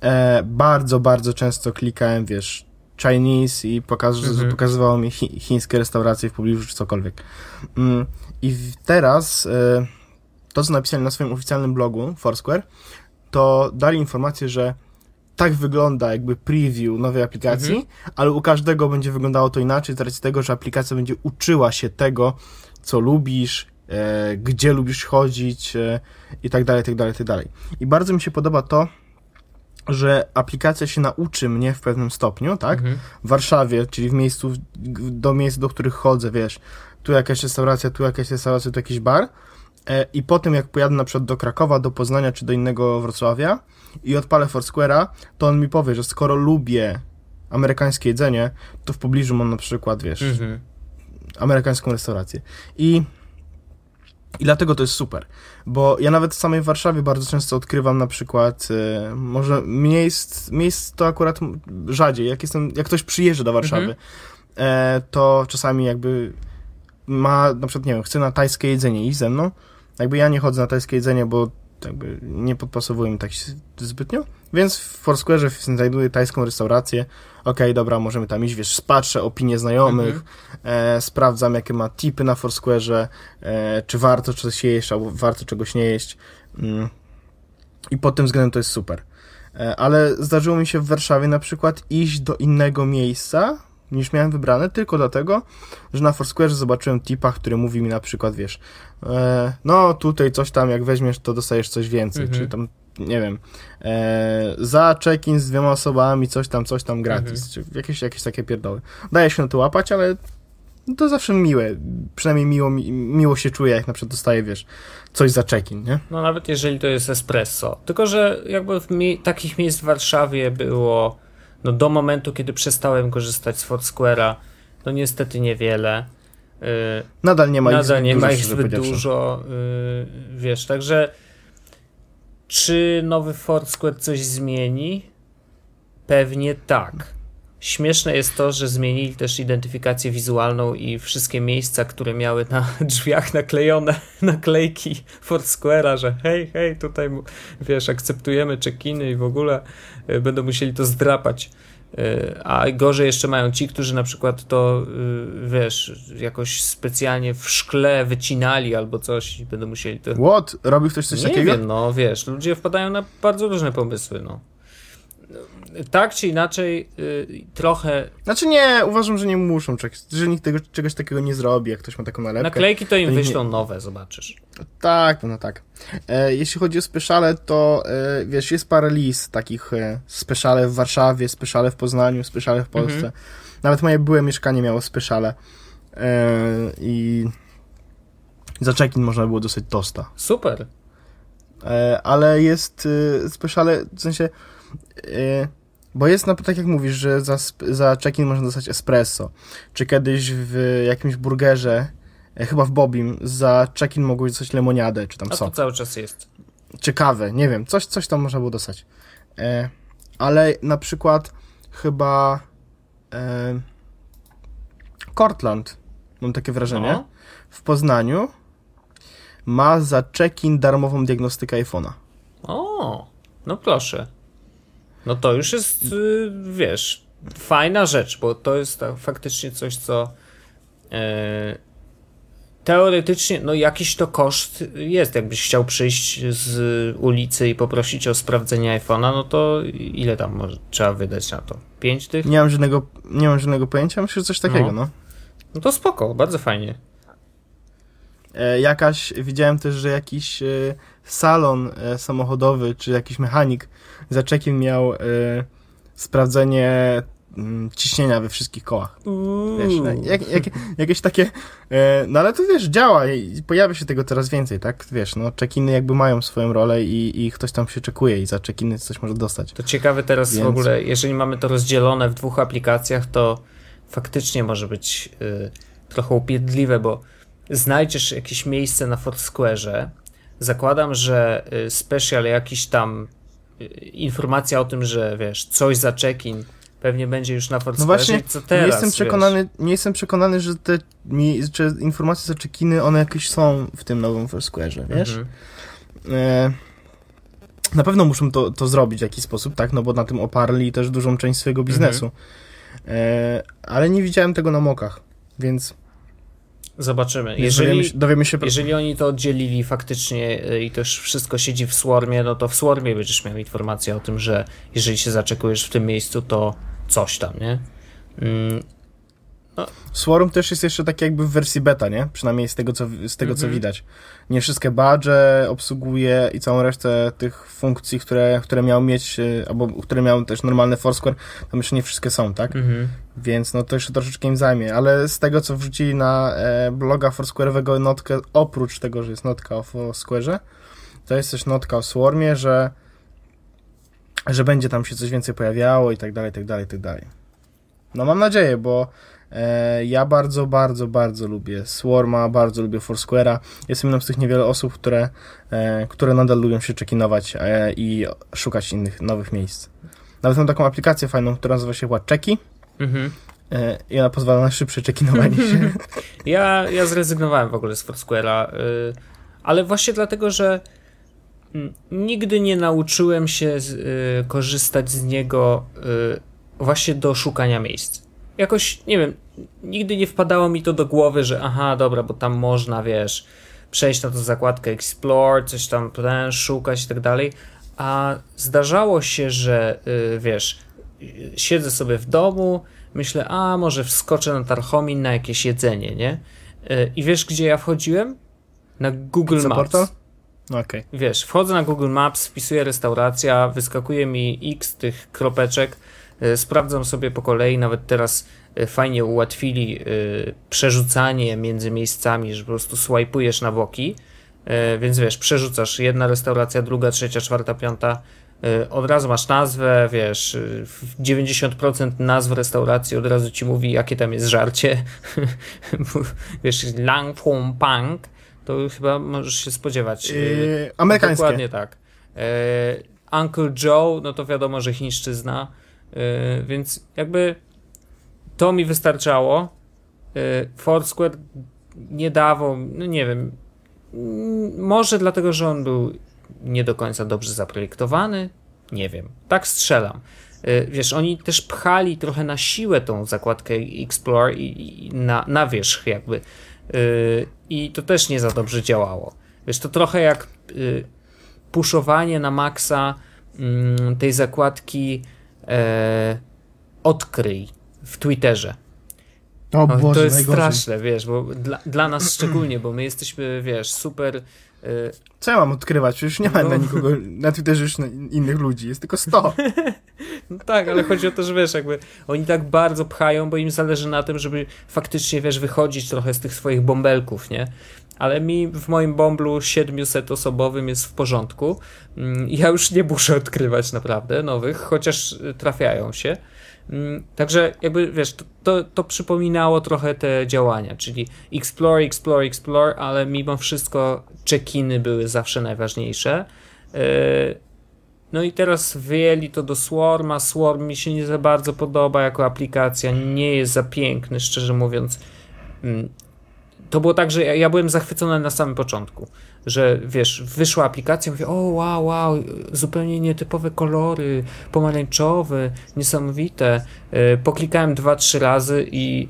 E, bardzo, bardzo często klikałem, wiesz, Chinese i pokaz mhm. pokazywało mi chi chińskie restauracje w pobliżu czy cokolwiek. Mm, I teraz e, to, co napisali na swoim oficjalnym blogu Foursquare, to dali informację, że tak wygląda jakby preview nowej aplikacji, mhm. ale u każdego będzie wyglądało to inaczej z racji tego, że aplikacja będzie uczyła się tego, co lubisz, e, gdzie lubisz chodzić e, i tak dalej, tak dalej, tak dalej. I bardzo mi się podoba to, że aplikacja się nauczy mnie w pewnym stopniu, tak? Mhm. W Warszawie, czyli w miejscu, do miejsc, do których chodzę, wiesz, tu jakaś restauracja, tu jakaś restauracja, tu jakiś bar, i po tym jak pojadę na przykład do Krakowa, do Poznania czy do innego Wrocławia i odpalę Foursquare'a, to on mi powie, że skoro lubię amerykańskie jedzenie, to w pobliżu mam na przykład, wiesz, mhm. amerykańską restaurację. I i dlatego to jest super, bo ja nawet w samej Warszawie bardzo często odkrywam na przykład, y, może miejsc, miejsc to akurat rzadziej, jak jestem, jak ktoś przyjeżdża do Warszawy, mhm. e, to czasami jakby ma, na przykład, nie wiem, chce na tajskie jedzenie iść ze mną, jakby ja nie chodzę na tajskie jedzenie, bo jakby nie podpasowuje mi tak zbytnio, więc w Foursquare znajduję tajską restaurację, okej, okay, dobra, możemy tam iść, wiesz, patrzę opinie znajomych, mhm. e, sprawdzam, jakie ma tipy na Foursquare, e, czy warto coś jeść, albo warto czegoś nie jeść mm. i pod tym względem to jest super. E, ale zdarzyło mi się w Warszawie na przykład iść do innego miejsca, niż miałem wybrane, tylko dlatego, że na Foursquare zobaczyłem tipa, który mówi mi na przykład, wiesz, e, no tutaj coś tam, jak weźmiesz, to dostajesz coś więcej, mhm. czyli tam, nie wiem, e, za check-in z dwiema osobami, coś tam, coś tam gratis, mhm. czy jakieś, jakieś takie pierdoły. Daje się na to łapać, ale to zawsze miłe, przynajmniej miło, miło się czuje, jak na przykład dostaje, wiesz, coś za check-in, nie? No nawet jeżeli to jest espresso, tylko że jakby w mi takich miejsc w Warszawie było no do momentu, kiedy przestałem korzystać z Foursquare'a, no niestety niewiele. Yy, nadal nie ma nadal ich, nie ma ich zbyt dużo, yy, wiesz, także czy nowy Foursquare coś zmieni? Pewnie tak. Śmieszne jest to, że zmienili też identyfikację wizualną i wszystkie miejsca, które miały na drzwiach naklejone naklejki Foursquare'a, że hej, hej, tutaj wiesz, akceptujemy check-iny i w ogóle y, będą musieli to zdrapać. Y, a gorzej jeszcze mają ci, którzy na przykład to, y, wiesz, jakoś specjalnie w szkle wycinali albo coś i będą musieli to... What? Robi ktoś coś Nie takiego? wiem, no wiesz, ludzie wpadają na bardzo różne pomysły, no. Tak czy inaczej, y, trochę Znaczy nie, uważam, że nie muszą, że nikt tego, czegoś takiego nie zrobi, jak ktoś ma taką nalepkę. naklejki to im to nie- wyślą nowe, zobaczysz. Tak, no tak. E, jeśli chodzi o speciale, to e, wiesz, jest parę list takich e, speciale w Warszawie, speciale w Poznaniu, speciale w Polsce. Mhm. Nawet moje byłe mieszkanie miało speciale. E, I za check-in można było dostać tosta. Super. E, ale jest e, speciale, w sensie, e, bo jest, na, tak jak mówisz, że za, za check-in można dostać espresso. Czy kiedyś w jakimś burgerze, e, chyba w Bobim, za check-in mogłeś dostać lemoniadę, czy tam A to sok. cały czas jest. czy kawę, nie wiem, coś, coś tam można było dostać. E, ale na przykład chyba e, Cortland, mam takie wrażenie, No. w Poznaniu ma za check-in darmową diagnostykę iPhone'a. O, no proszę. No to już jest, y, wiesz, fajna rzecz, bo to jest faktycznie coś, co e, teoretycznie, no jakiś to koszt jest. Jakbyś chciał przyjść z ulicy i poprosić o sprawdzenie iPhone'a, no to ile tam może, trzeba wydać na to? Pięć tych? Nie mam żadnego, nie mam żadnego pojęcia, myślę, że coś takiego, No. no. No to spoko, bardzo fajnie. E, jakaś, widziałem też, że jakiś e, salon e, samochodowy, czy jakiś mechanik za check-in miał e, sprawdzenie mm, ciśnienia we wszystkich kołach. Wiesz, no, jak, jak, jakieś takie, e, no ale to wiesz, działa i pojawia się tego coraz więcej, tak? Wiesz, no check-iny jakby mają swoją rolę i, i ktoś tam się czekuje i za check-iny coś może dostać. To ciekawe teraz w Więc- ogóle, jeżeli mamy to rozdzielone w dwóch aplikacjach, to faktycznie może być y, trochę upierdliwe, bo znajdziesz jakieś miejsce na Foursquare'ze, zakładam, że y, special jakiś tam y, informacja o tym, że wiesz, coś za check-in pewnie będzie już na Foursquare'ze No właśnie, co teraz, nie jestem wiesz? przekonany, nie jestem przekonany, że te mi, że informacje za check-iny, one jakieś są w tym nowym Foursquare'ze, wiesz? Mhm. E, na pewno muszą to, to zrobić w jakiś sposób, tak? No bo na tym oparli też dużą część swojego biznesu. E, ale nie widziałem tego na mokach, więc Zobaczymy. jeżeli, dowiemy, się- dowiemy się... Jeżeli oni to oddzielili faktycznie y, i też wszystko siedzi w Swarmie, no to w Swarmie będziesz miał informację o tym, że jeżeli się zaczekujesz w tym miejscu, to coś tam, nie? Mm, Swarm też jest jeszcze tak jakby w wersji beta, nie? Przynajmniej z tego, co, z tego co Mhm. widać. Nie wszystkie badge obsługuje i całą resztę tych funkcji, które, które miał mieć, e, albo które miał też normalny Foursquare, tam jeszcze nie wszystkie są, tak? mhm. Więc no to jeszcze troszeczkę im zajmie, ale z tego co wrzucili na e, bloga Foursquare'owego notkę, oprócz tego, że jest notka o Foursquare'ze, to jest też notka o Swarmie, że że będzie tam się coś więcej pojawiało i tak dalej, i tak dalej, i tak dalej. No mam nadzieję, bo ja bardzo, bardzo, bardzo lubię Swarma, bardzo lubię Foursquare'a. Jestem jedną z tych niewiele osób, które, e, które nadal lubią się czekinować e, i szukać innych, nowych miejsc. Nawet mam taką aplikację fajną, która nazywa się chyba Czeki Mhm. e, i ona pozwala na szybsze czekinowanie się. Ja, ja zrezygnowałem w ogóle z Foursquare'a, ale właśnie dlatego, że nigdy nie nauczyłem się korzystać z niego właśnie do szukania miejsc. Jakoś, nie wiem, nigdy nie wpadało mi to do głowy, że aha, dobra, bo tam można, wiesz, przejść na tą zakładkę Explore, coś tam ten, szukać i tak dalej, a zdarzało się, że y, wiesz, siedzę sobie w domu, myślę, a może wskoczę na Tarchomin na jakieś jedzenie, nie? Y, I wiesz, gdzie ja wchodziłem? Na Google Maps. No okej. Wiesz, wchodzę na Google Maps, wpisuję restauracja, wyskakuje mi x tych kropeczek, sprawdzam sobie po kolei, nawet teraz y, fajnie ułatwili y, przerzucanie między miejscami, że po prostu swajpujesz na boki, więc wiesz, przerzucasz jedna restauracja, druga, trzecia, czwarta, piąta, od razu masz nazwę, wiesz, y, w 90% nazw restauracji od razu ci mówi, jakie tam jest żarcie, wiesz, Lang Fong Pang, to chyba możesz się spodziewać. Yy, amerykańskie. Dokładnie tak. E, Uncle Joe, no to wiadomo, że chińszczyzna. Więc jakby to mi wystarczało. Foursquare nie dawał, no nie wiem, może dlatego, że on był nie do końca dobrze zaprojektowany, nie wiem, tak strzelam. Wiesz, oni też pchali trochę na siłę tą zakładkę Explore i, i na, na wierzch jakby. I to też nie za dobrze działało. Wiesz, to trochę jak puszowanie na maksa mm, tej zakładki e, odkryj w Twitterze. O Boże, to jest najgorzej. straszne, wiesz, bo dla, dla nas szczególnie, bo my jesteśmy, wiesz, super. E, Co ja mam odkrywać? Przecież nie ma No. na nikogo, na Twitterze już innych ludzi, jest tylko 100. no tak, ale chodzi o to, że wiesz, jakby oni tak bardzo pchają, bo im zależy na tym, żeby faktycznie, wiesz, wychodzić trochę z tych swoich bąbelków, nie? Ale mi w moim bąblu 700-osobowym jest w porządku. Mm, Ja już nie muszę odkrywać naprawdę nowych, chociaż y, trafiają się. Mm, Także jakby wiesz, to, to, to przypominało trochę te działania, czyli explore, explore, explore, ale mimo wszystko check-iny były zawsze najważniejsze. Yy, No i teraz wyjęli to do Swarma. Swarm mi się nie za bardzo podoba jako aplikacja, nie jest za piękny, szczerze mówiąc. To było tak, że ja, ja byłem zachwycony na samym początku, że wiesz, wyszła aplikacja, mówię, o wow, wow, zupełnie nietypowe kolory, pomarańczowe, niesamowite. Yy, Poklikałem dwa, trzy razy i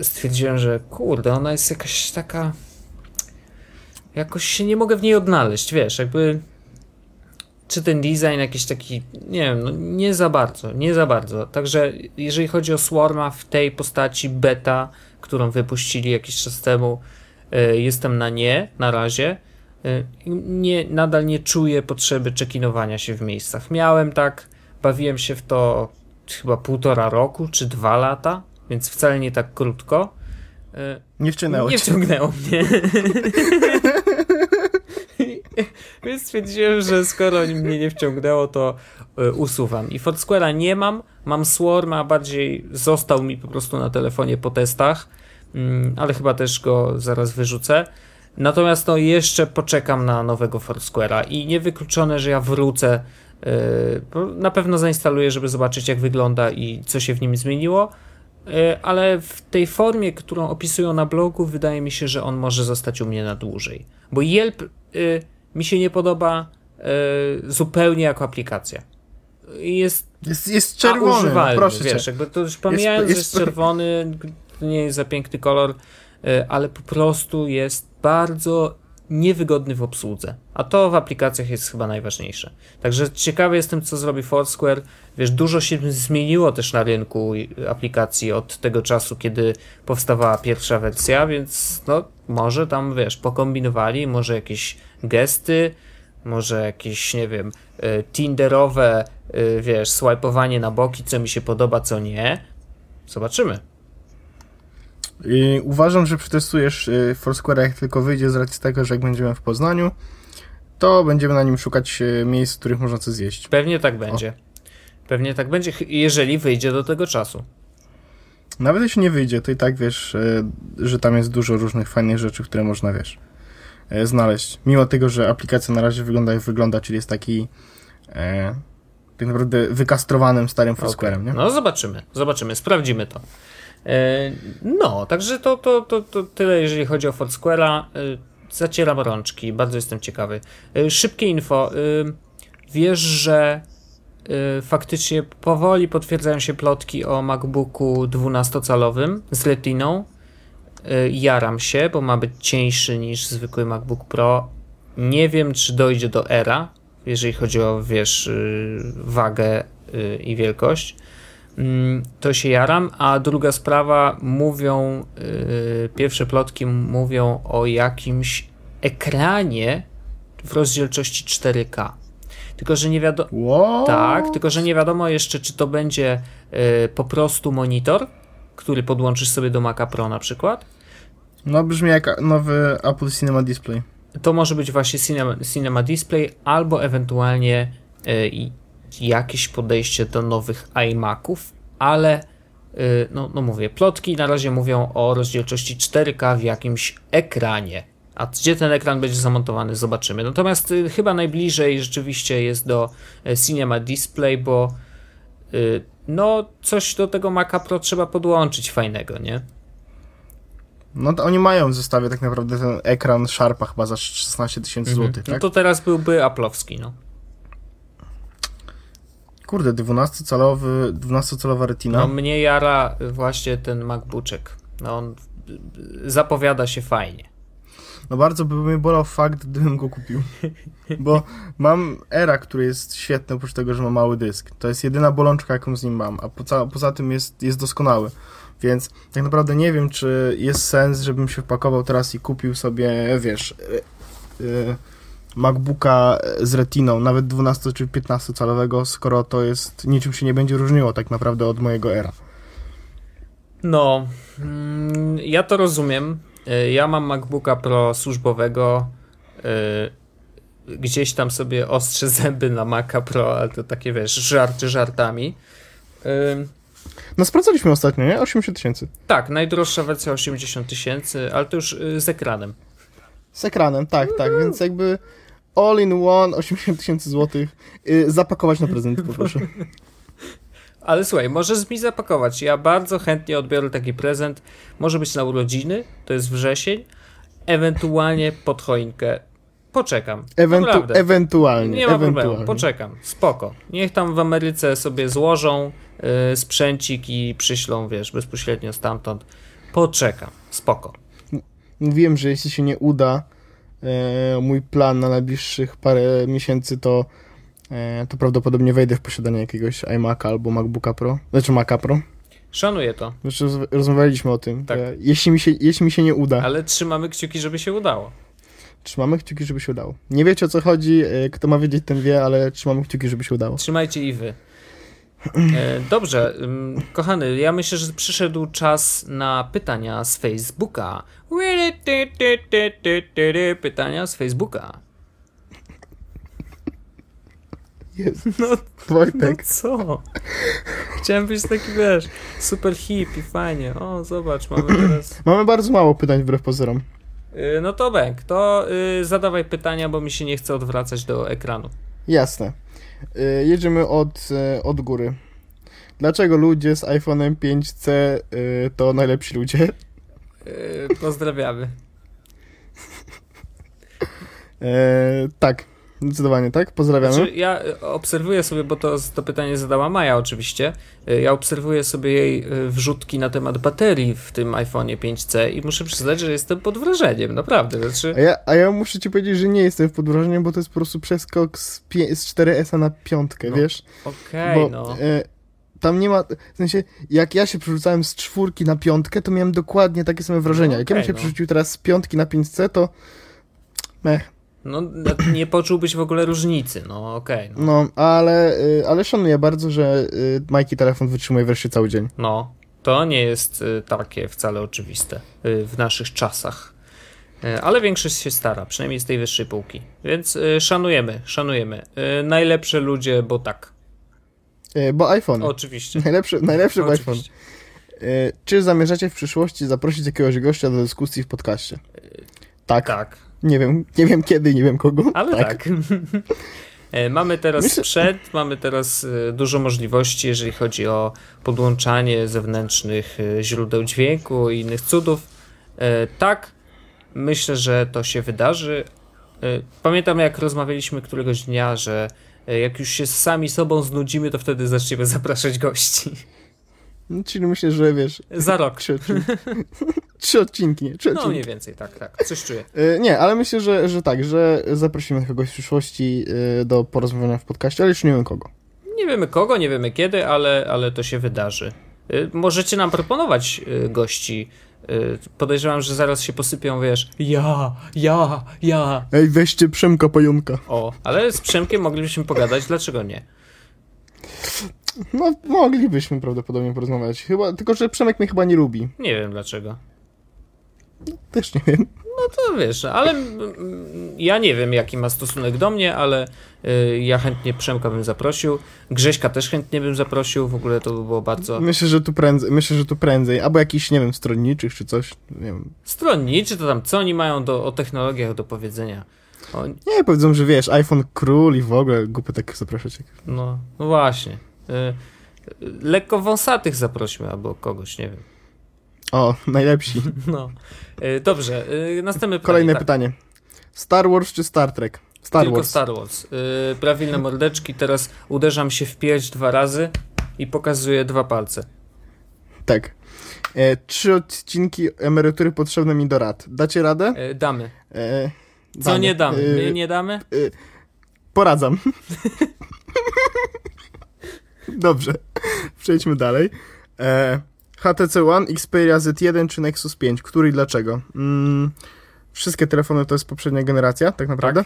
stwierdziłem, że kurde, ona jest jakaś taka jakoś się nie mogę w niej odnaleźć, wiesz, jakby czy ten design jakiś taki, nie wiem, no nie za bardzo, nie za bardzo. Także jeżeli chodzi o Swarma w tej postaci beta, którą wypuścili jakiś czas temu, y, jestem na nie na razie. Y, Nie, nadal nie czuję potrzeby czekinowania się w miejscach. Miałem tak, bawiłem się w to chyba półtora roku czy dwa lata, więc wcale nie tak krótko. Y, Nie wciągnęło nie cię. wciągnęło mnie. Więc stwierdziłem, że skoro mnie nie wciągnęło, to y, usuwam. I Foursquare'a nie mam, mam Swarma, a bardziej został mi po prostu na telefonie po testach, mm, ale chyba też go zaraz wyrzucę. Natomiast no jeszcze poczekam na nowego Foursquare'a i niewykluczone, że ja wrócę. bo Na pewno zainstaluję, żeby zobaczyć jak wygląda i co się w nim zmieniło. E, ale w tej formie, którą opisują na blogu, wydaje mi się, że on może zostać u mnie na dłużej. Bo Yelp y, mi się nie podoba y, zupełnie jako aplikacja. Jest Jest, jest czerwony, no, proszę wiesz, cię. jakby to już pomijając, jest- że jest czerwony, nie jest za piękny kolor, y, ale po prostu jest bardzo niewygodny w obsłudze. A to w aplikacjach jest chyba najważniejsze. Także ciekawy jestem, co zrobi Foursquare. Wiesz, dużo się zmieniło też na rynku aplikacji od tego czasu, kiedy powstawała pierwsza wersja, więc no, może tam, wiesz, pokombinowali, może jakieś gesty, może jakieś, nie wiem, y, tinderowe, y, wiesz, swipeowanie na boki, co mi się podoba, co nie. Zobaczymy. I uważam, że przetestujesz y, Foursquare'a jak tylko wyjdzie z racji tego, że jak będziemy w Poznaniu, to będziemy na nim szukać miejsc, w których można coś zjeść. Pewnie tak będzie. Pewnie tak będzie, jeżeli wyjdzie do tego czasu. Nawet jeśli nie wyjdzie, to i tak wiesz, y, że tam jest dużo różnych fajnych rzeczy, które można, wiesz, y, znaleźć. Mimo tego, że aplikacja na razie wygląda jak wygląda, czyli jest taki e, tak naprawdę wykastrowanym starym Foursquare'em, nie? No zobaczymy, zobaczymy, sprawdzimy to. E, No, także to, to, to, to tyle, jeżeli chodzi o Foursquare'a. E, Zacieram rączki, bardzo jestem ciekawy. E, Szybkie info. e, Wiesz, że e, faktycznie powoli potwierdzają się plotki o MacBooku 12-calowym z Retiną. E, Jaram się, bo ma być cieńszy niż zwykły MacBook Pro. Nie wiem, czy dojdzie do Era, jeżeli chodzi o, wiesz, y, wagę y, i wielkość. Mm, To się jaram, a druga sprawa, mówią, y, pierwsze plotki mówią o jakimś ekranie w rozdzielczości 4K. Tylko, że nie wiadomo. Tak, tylko że nie wiadomo jeszcze, czy to będzie y, po prostu monitor, który podłączysz sobie do Maca Pro na przykład. No brzmi jak nowy Apple Cinema Display. To może być właśnie Cinema, cinema Display, albo ewentualnie y, jakieś podejście do nowych iMaców, ale y, no, no mówię, plotki na razie mówią o rozdzielczości 4K w jakimś ekranie. A gdzie ten ekran będzie zamontowany, zobaczymy. Natomiast y, chyba najbliżej rzeczywiście jest do y, Cinema Display, bo y, no coś do tego Maca Pro trzeba podłączyć fajnego, nie? No to oni mają w zestawie tak naprawdę ten ekran Sharpa chyba za 16 tysięcy złotych, No tak? to teraz byłby Aplowski, no. Kurde, 12-calowy, 12-calowa retina. No mnie jara właśnie ten MacBookek. No on zapowiada się fajnie. No bardzo by mnie bolał fakt, gdybym go kupił. Bo mam Era, który jest świetny, oprócz tego, że ma mały dysk. To jest jedyna bolączka, jaką z nim mam, a poza, poza tym jest, jest doskonały. Więc tak naprawdę nie wiem, czy jest sens, żebym się wpakował teraz i kupił sobie, wiesz, yy, MacBooka z retiną, nawet 12 czy 15 calowego, skoro to jest, niczym się nie będzie różniło tak naprawdę od mojego Era. No, mm, ja to rozumiem. Y, Ja mam MacBooka Pro służbowego. y, Gdzieś tam sobie ostrzę zęby na Maca Pro, ale to takie wiesz, żarty żartami. Y, No sprawdzaliśmy ostatnio, nie? 80 tysięcy. Tak, najdroższa wersja 80 tysięcy, ale to już z ekranem. Z ekranem, tak, tak, więc jakby all in one, 80 tysięcy złotych, zapakować na prezent, poproszę. Ale słuchaj, możesz mi zapakować. Ja bardzo chętnie odbiorę taki prezent. Może być na urodziny, to jest wrzesień, ewentualnie pod choinkę. Poczekam. Ewentu ewentualnie, Nie ma ewentualnie. problemu, poczekam, spoko. Niech tam w Ameryce sobie złożą y, sprzęcik i przyślą, wiesz, bezpośrednio stamtąd. Poczekam, spoko. Mówiłem, że jeśli się nie uda e, mój plan na najbliższych parę miesięcy, to, to prawdopodobnie wejdę w posiadanie jakiegoś iMac'a albo MacBooka Pro, znaczy Maca Pro. Szanuję to, roz- rozmawialiśmy o tym. Tak. E, jeśli, mi się, jeśli mi się nie uda, ale trzymamy kciuki, żeby się udało. trzymamy kciuki, żeby się udało. Nie wiecie o co chodzi, e, kto ma wiedzieć, ten wie, ale trzymamy kciuki, żeby się udało. Trzymajcie i wy. E, dobrze, kochany, ja myślę, że przyszedł czas na pytania z Facebooka. Pytania z Facebooka. Jest. No, no Wojtek, co? Chciałem być taki, wiesz, super hip i fajnie. O, zobacz, mamy teraz... mamy bardzo mało pytań wbrew pozorom. Y, No to Bęk, to y, zadawaj pytania, bo mi się nie chce odwracać do ekranu. Jasne. Y, Jedziemy od, od góry. Dlaczego ludzie z iPhone'em 5C y, to najlepsi ludzie? Pozdrawiamy. Tak, zdecydowanie tak. Pozdrawiamy. Znaczy, ja y, obserwuję sobie, bo to, to pytanie zadała Maja oczywiście. Y, Ja obserwuję sobie jej y, wrzutki na temat baterii w tym iPhone'ie 5C i muszę przyznać, że jestem pod wrażeniem, naprawdę. Znaczy, A ja, a ja muszę ci powiedzieć, że nie jestem pod wrażeniem, bo to jest po prostu przeskok z, pie- z 4S na piątkę, No, wiesz? okej, bo no. e, tam nie ma, w sensie, jak ja się przerzucałem z czwórki na piątkę, to miałem dokładnie takie same wrażenia. Jak ja bym się no. przerzucił teraz z piątki na 5C, to mech. No, nie poczułbyś w ogóle różnicy, no okej. no. No, ale, y, ale szanuję bardzo, że y, Majki telefon wytrzymuje wreszcie cały dzień. No, to nie jest y, takie wcale oczywiste w naszych czasach. Ale większość się stara, przynajmniej z tej wyższej półki. Więc szanujemy, szanujemy. Najlepsze ludzie, bo tak. Bo iPhone. Oczywiście. Najlepszy, najlepszy iPhone. Oczywiście. Y, Czy zamierzacie w przyszłości zaprosić jakiegoś gościa do dyskusji w podcaście? Tak. Tak, Nie wiem, nie wiem kiedy, nie wiem kogo. ale tak. E, Mamy teraz Myślę- sprzęt, mamy teraz e, dużo możliwości, jeżeli chodzi o podłączanie zewnętrznych e, źródeł dźwięku i innych cudów. Tak, myślę, że to się wydarzy. Pamiętam, jak rozmawialiśmy któregoś dnia, że jak już się sami sobą znudzimy, to wtedy zaczniemy zapraszać gości. No, Czyli myślę, że wiesz, Za rok. trzy odcinki. trzy odcinki, nie? Trzy No odcinki. mniej więcej, tak, tak. Coś czuję. Y, Nie, ale myślę, że, że tak, że zaprosimy kogoś w przyszłości y, do porozmawiania w podcaście, ale już nie wiem kogo. Nie wiemy kogo, nie wiemy kiedy, ale, ale to się wydarzy. Y, Możecie nam proponować gości. Podejrzewam, że zaraz się posypią, wiesz, ja, ja, ja. Ej, weźcie Przemka Pająka. O, ale z Przemkiem moglibyśmy pogadać, dlaczego nie? No, moglibyśmy prawdopodobnie porozmawiać. Chyba, tylko, że Przemek mnie chyba nie lubi. Nie wiem dlaczego. Też nie wiem. No to wiesz, ale mm, mm, ja nie wiem, jaki ma stosunek do mnie, ale y, ja chętnie Przemka bym zaprosił. Grześka też chętnie bym zaprosił, w ogóle to by było bardzo Myślę, że tu prędzej, myślę, że tu prędzej. Albo jakiś, nie wiem, stronniczych czy coś. Nie wiem. stronniczy, to tam co oni mają do, o technologiach do powiedzenia. O, Nie, powiedzą, że wiesz, iPhone król i w ogóle głupio tak zapraszać. No, no właśnie. Y, lekko wąsatych zaprośmy albo kogoś, nie wiem. O, najlepsi. No. E, Dobrze, e, następne pytanie. Kolejne tak. pytanie. Star Wars czy Star Trek? Star Tylko Wars. Star Wars. Yy, prawilne mordeczki, teraz uderzam się w pierś dwa razy i pokazuję dwa palce. Tak. E, trzy odcinki emerytury potrzebne mi do rad. Dacie radę? Yy, damy. E, Co damy. nie damy? E, My nie damy? Poradzam. Dobrze. Przejdźmy dalej. E, HTC One, Xperia Z1 czy Nexus 5? Który i dlaczego? Mm, wszystkie telefony to jest poprzednia generacja, tak naprawdę.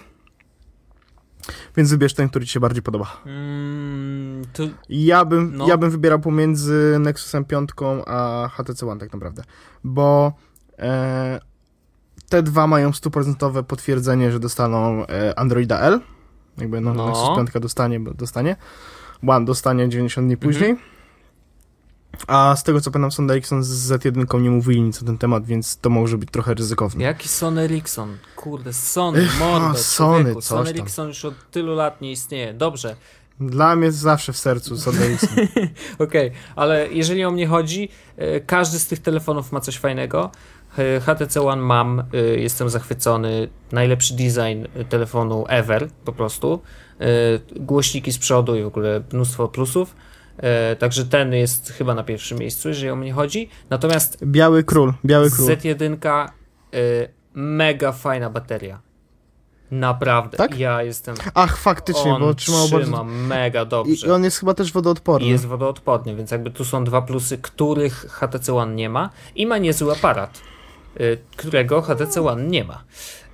Więc wybierz ten, który ci się bardziej podoba. Mm, to Ja bym, No. ja bym wybierał pomiędzy Nexusem 5 a HTC One tak naprawdę, bo e, te dwa mają stuprocentowe potwierdzenie, że dostaną e, Androida L. Jakby no, No. Nexus 5 dostanie, bo dostanie. One dostanie 90 dni później. Mhm. A z tego co pamiętam, Sony Ericsson z Z1 nie mówili nic na ten temat, więc to może być trochę ryzykowne. jaki Sony Ericsson? Kurde, Sony, Ech, mordo, a, Sony, człowieku. Sony. Ericsson już od tylu lat nie istnieje. Dobrze, Dla mnie zawsze w sercu Sony Ericsson. okej, ale jeżeli o mnie chodzi, e, każdy z tych telefonów ma coś fajnego. E, HTC One mam, e, jestem zachwycony. Najlepszy design telefonu ever, po prostu. E, Głośniki z przodu i w ogóle mnóstwo plusów. E, Także ten jest chyba na pierwszym miejscu, jeżeli o mnie chodzi. Natomiast Biały król, biały król. Z1 e, mega fajna bateria. Naprawdę. Tak? Ja jestem. Ach, faktycznie, on bo trzymał trzyma bardzo... mega dobrze. I on jest chyba też wodoodporny. I jest wodoodporny, więc jakby tu są dwa plusy, których HTC One nie ma i ma niezły aparat, którego HTC One nie ma.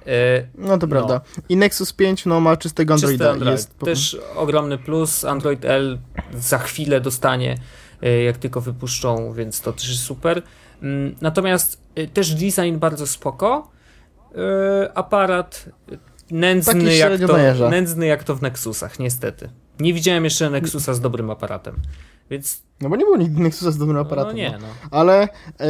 Y, No to prawda. I Nexus 5 no, ma czystego Androida. Czysty Android. Jest Też ogromny plus. Android L za chwilę dostanie, y, jak tylko wypuszczą, więc to też jest super. Mm, Natomiast y, też design bardzo spoko. Aparat nędzny jak, to, nędzny jak to w Nexusach, niestety. Nie widziałem jeszcze Nexusa z dobrym aparatem. Więc No bo nie było nigdy Nexusa z dobrym aparatem. no nie, no. Ale e,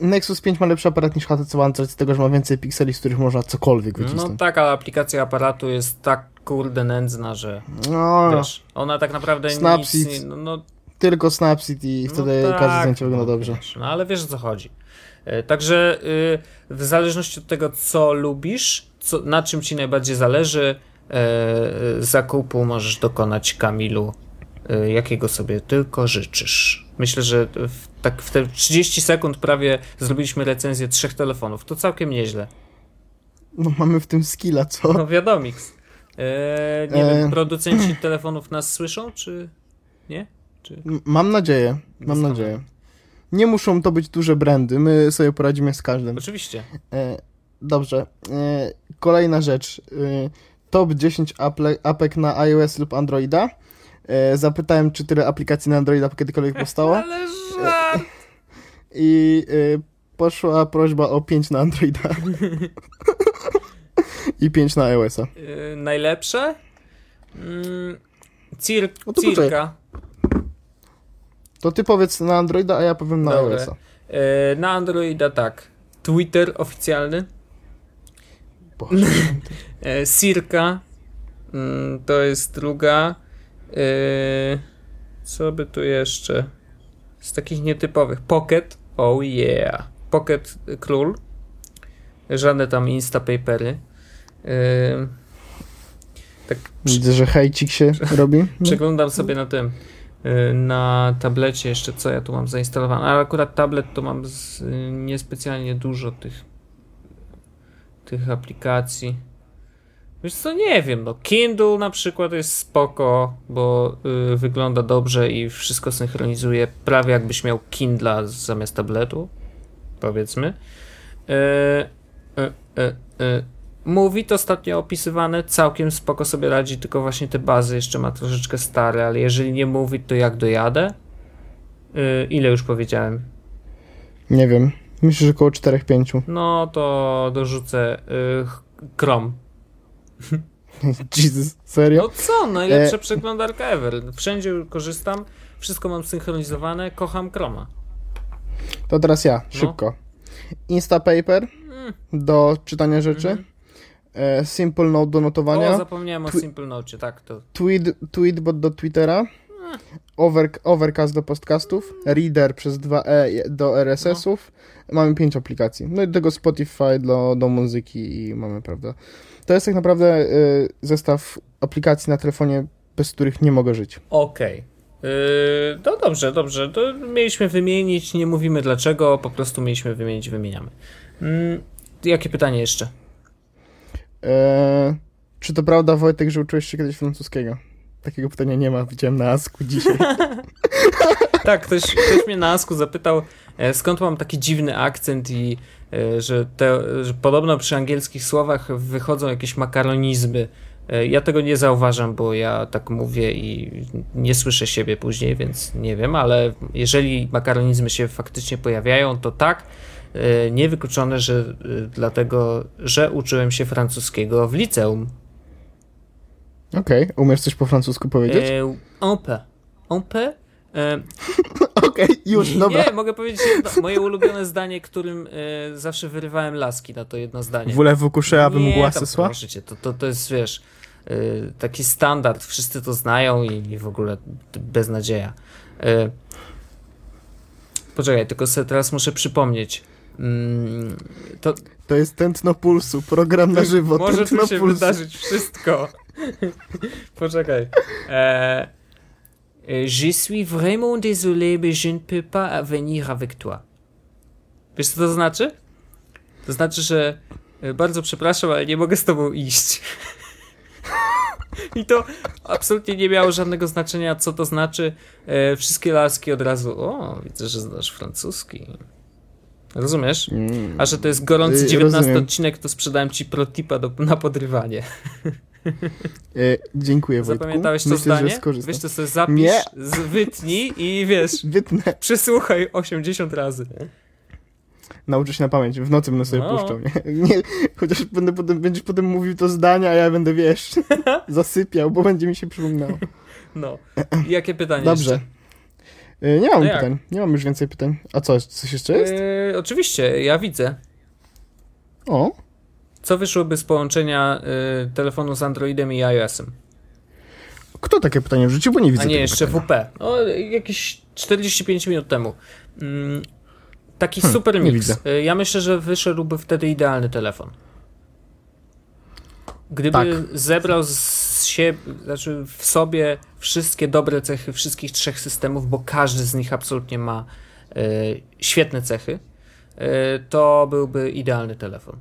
Nexus 5 ma lepszy aparat niż HTC One, z tego, że ma więcej pikseli, z których można cokolwiek No wycisnąć. tak, ale aplikacja aparatu jest tak kurde nędzna, że No, wiesz, ona tak naprawdę Snapseed. nic nie, no, no, tylko Snapseed i no wtedy tak, każde zdjęcie wygląda no, dobrze. No ale wiesz o co chodzi. E, Także y, w zależności od tego, co lubisz, co, na czym ci najbardziej zależy, e, e, zakupu możesz dokonać Kamilu, jakiego sobie tylko życzysz. Myślę, że w, tak w te 30 sekund prawie zrobiliśmy recenzję trzech telefonów. To całkiem nieźle. No mamy w tym skilla, co? No wiadomix. E, nie E. wiem, producenci telefonów nas słyszą, czy nie? Czy... Mam nadzieję, mam nadzieję. Nie muszą to być duże brandy, my sobie poradzimy z każdym. Oczywiście. E, dobrze. E, kolejna rzecz. E, top 10 aple, apek na iOS lub Androida. E, zapytałem, czy tyle aplikacji na Androida kiedykolwiek powstało. Ale żart! I e, poszła prośba o 5 na Androida. I 5 na iOS-a. Y, najlepsze? Mm, cir No to cirka. To ty powiedz na Androida, a ja powiem na Dobra. iOS-a. E, na Androida tak. Twitter oficjalny. Boże. E, Circa. Mm, to jest druga. E, co by tu jeszcze? Z takich nietypowych. Pocket. Oh yeah. Pocket Król. Żadne tam Instapapery. E, tak Widzę, że hejcik się robi. Przeglądam sobie na tym, y, na tablecie jeszcze, co ja tu mam zainstalowane. Ale akurat tablet to mam z, y, niespecjalnie dużo tych, tych aplikacji. Wiesz co, nie wiem, no Kindle na przykład jest spoko, bo y, wygląda dobrze i wszystko synchronizuje, prawie jakbyś miał Kindla zamiast tabletu, powiedzmy. Y, y, y, y. Movit ostatnio opisywane, całkiem spoko sobie radzi, tylko właśnie te bazy jeszcze ma troszeczkę stare, ale jeżeli nie Movit, to jak dojadę? Y, ile już powiedziałem? Nie wiem. Myślę, że około 4-5. No to dorzucę y, Chrome. Jesus, serio? No co, najlepsza E. przeglądarka ever. Wszędzie korzystam, wszystko mam synchronizowane, kocham Chroma. To teraz ja, No. szybko. Instapaper Mm. do czytania rzeczy. Mhm. E, Simple Note do O, notowania. zapomniałem o Twi- Simple Note, tak to. Tweet, Tweetbot do Twittera. over, Overcast do podcastów, Reader przez 2E do RSS-ów. Mamy pięć aplikacji. No i do tego Spotify do, do muzyki i mamy, prawda. To jest tak naprawdę y, zestaw aplikacji na telefonie, bez których nie mogę żyć. Okej. Yy, no dobrze, dobrze. To mieliśmy wymienić, nie mówimy dlaczego, po prostu mieliśmy wymienić, wymieniamy. Mm, jakie pytanie jeszcze? E, czy to prawda, Wojtek, że uczyłeś się kiedyś francuskiego? Takiego pytania nie ma, widziałem na Asku dzisiaj. tak, ktoś, ktoś mnie na Asku zapytał, e, skąd mam taki dziwny akcent i e, że, te, że podobno przy angielskich słowach wychodzą jakieś makaronizmy. E, ja tego nie zauważam, bo ja tak mówię i nie słyszę siebie później, więc nie wiem, ale jeżeli makaronizmy się faktycznie pojawiają, to tak. Niewykluczone, że dlatego, że uczyłem się francuskiego w liceum. Okej, okay. umiesz coś po francusku powiedzieć? E, on peut. On peut? E, Okej, okay, już, dobra. Nie, mogę powiedzieć jedno, moje ulubione zdanie, którym e, zawsze wyrywałem laski na to jedno zdanie. Voulez-vous coucher avec mgła sesła? To, to, to jest, wiesz, e, taki standard, wszyscy to znają i, i w ogóle beznadzieja. E, poczekaj, tylko sobie teraz muszę przypomnieć. Mm, to, to jest Tętno Pulsu, program na żywo. Może tętno tu się pulsu. wydarzyć wszystko. Poczekaj. E, Je suis vraiment désolé, mais je ne peux pas venir avec toi. Wiesz, co to znaczy? To znaczy, że bardzo przepraszam, ale nie mogę z tobą iść. I to absolutnie nie miało żadnego znaczenia, co to znaczy. E, wszystkie laski od razu. O, widzę, że znasz francuski. Rozumiesz? A że to jest gorący 19 Rozumiem. odcinek, to sprzedałem ci protipa do, na podrywanie. E, dziękuję Wojtku. Zapamiętałeś to Myślę, zdanie? Wiesz, to sobie zapisz, Nie. wytnij i wiesz, Wytnę. przysłuchaj 80 razy. Nauczysz się na pamięć. W nocy będę sobie no. puszczał. Nie? nie chociaż będę potem, będziesz potem mówił to zdanie, a ja będę, wiesz, zasypiał, bo będzie mi się przypominało. No. I jakie pytanie Dobrze. Jeszcze? Nie mam no pytań. Nie mam już więcej pytań. A co, coś jeszcze jest? Yy, oczywiście, ja widzę. O. Co wyszłoby z połączenia y, telefonu z Androidem i iOS-em? Kto takie pytanie wrzucił, bo nie widzę A nie, jeszcze pytania. WP. O, jakieś 45 minut temu. Mm, taki hmm, super mix. Y, ja myślę, że wyszedłby wtedy idealny telefon. Gdyby tak. zebrał z siebie, znaczy w sobie wszystkie dobre cechy wszystkich trzech systemów, bo każdy z nich absolutnie ma y, świetne cechy, y, to byłby idealny telefon.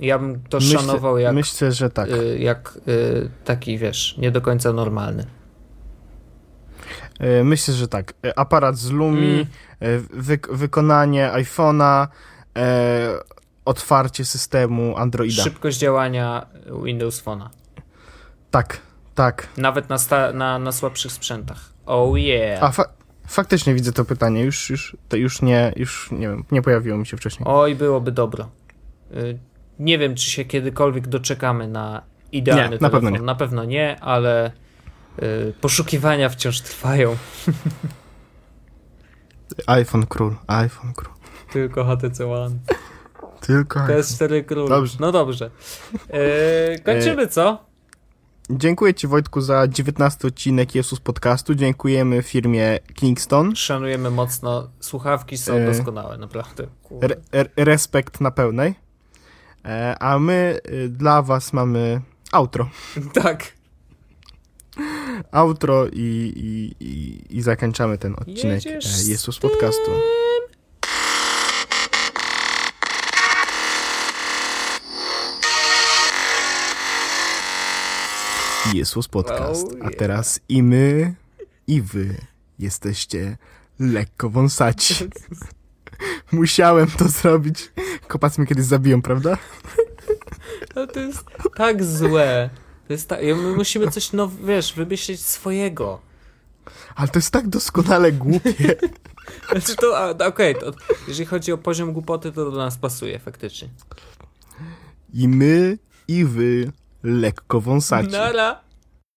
Ja bym to myślę, szanował jak, myślę, że tak. Y, jak y, taki, wiesz, nie do końca normalny. Y, myślę, że tak. Aparat z Lumi, mm. wy wykonanie iPhone'a, otwarcie systemu Androida. Szybkość działania Windows Phone'a. Tak, tak. Nawet na, na, na słabszych sprzętach. Oh yeah. A fa faktycznie widzę to pytanie. Już, już, to już nie, już nie wiem, nie pojawiło mi się wcześniej. Oj, byłoby dobro. Nie wiem, czy się kiedykolwiek doczekamy na idealny nie, telefon. Na pewno nie, na pewno nie ale y, poszukiwania wciąż trwają. iPhone król, iPhone król. Tylko HTC One. Tylko PS4 król. Dobrze. No dobrze. E, kończymy, co? Dziękuję Ci Wojtku za 19 odcinek Jesus Podcastu. Dziękujemy firmie Kingston. Szanujemy mocno. Słuchawki są e... doskonałe, naprawdę. Re respekt na pełnej. E, a my y, dla was mamy outro. Tak. Outro i, i, i, i zakończamy ten odcinek Jedziesz e, Jezus Podcastu. Jezus Podcast. Oh, yeah. A teraz i my, i wy jesteście lekko wąsaci. Musiałem to zrobić. Kopac mnie kiedyś zabiją, prawda? No to jest tak złe. To jest tak, my musimy coś, no wiesz, wymyślić swojego. Ale to jest tak doskonale głupie. Znaczy to, okej, okay, jeżeli chodzi o poziom głupoty, to do nas pasuje faktycznie. I my, i wy lekko wąsaci. Nara.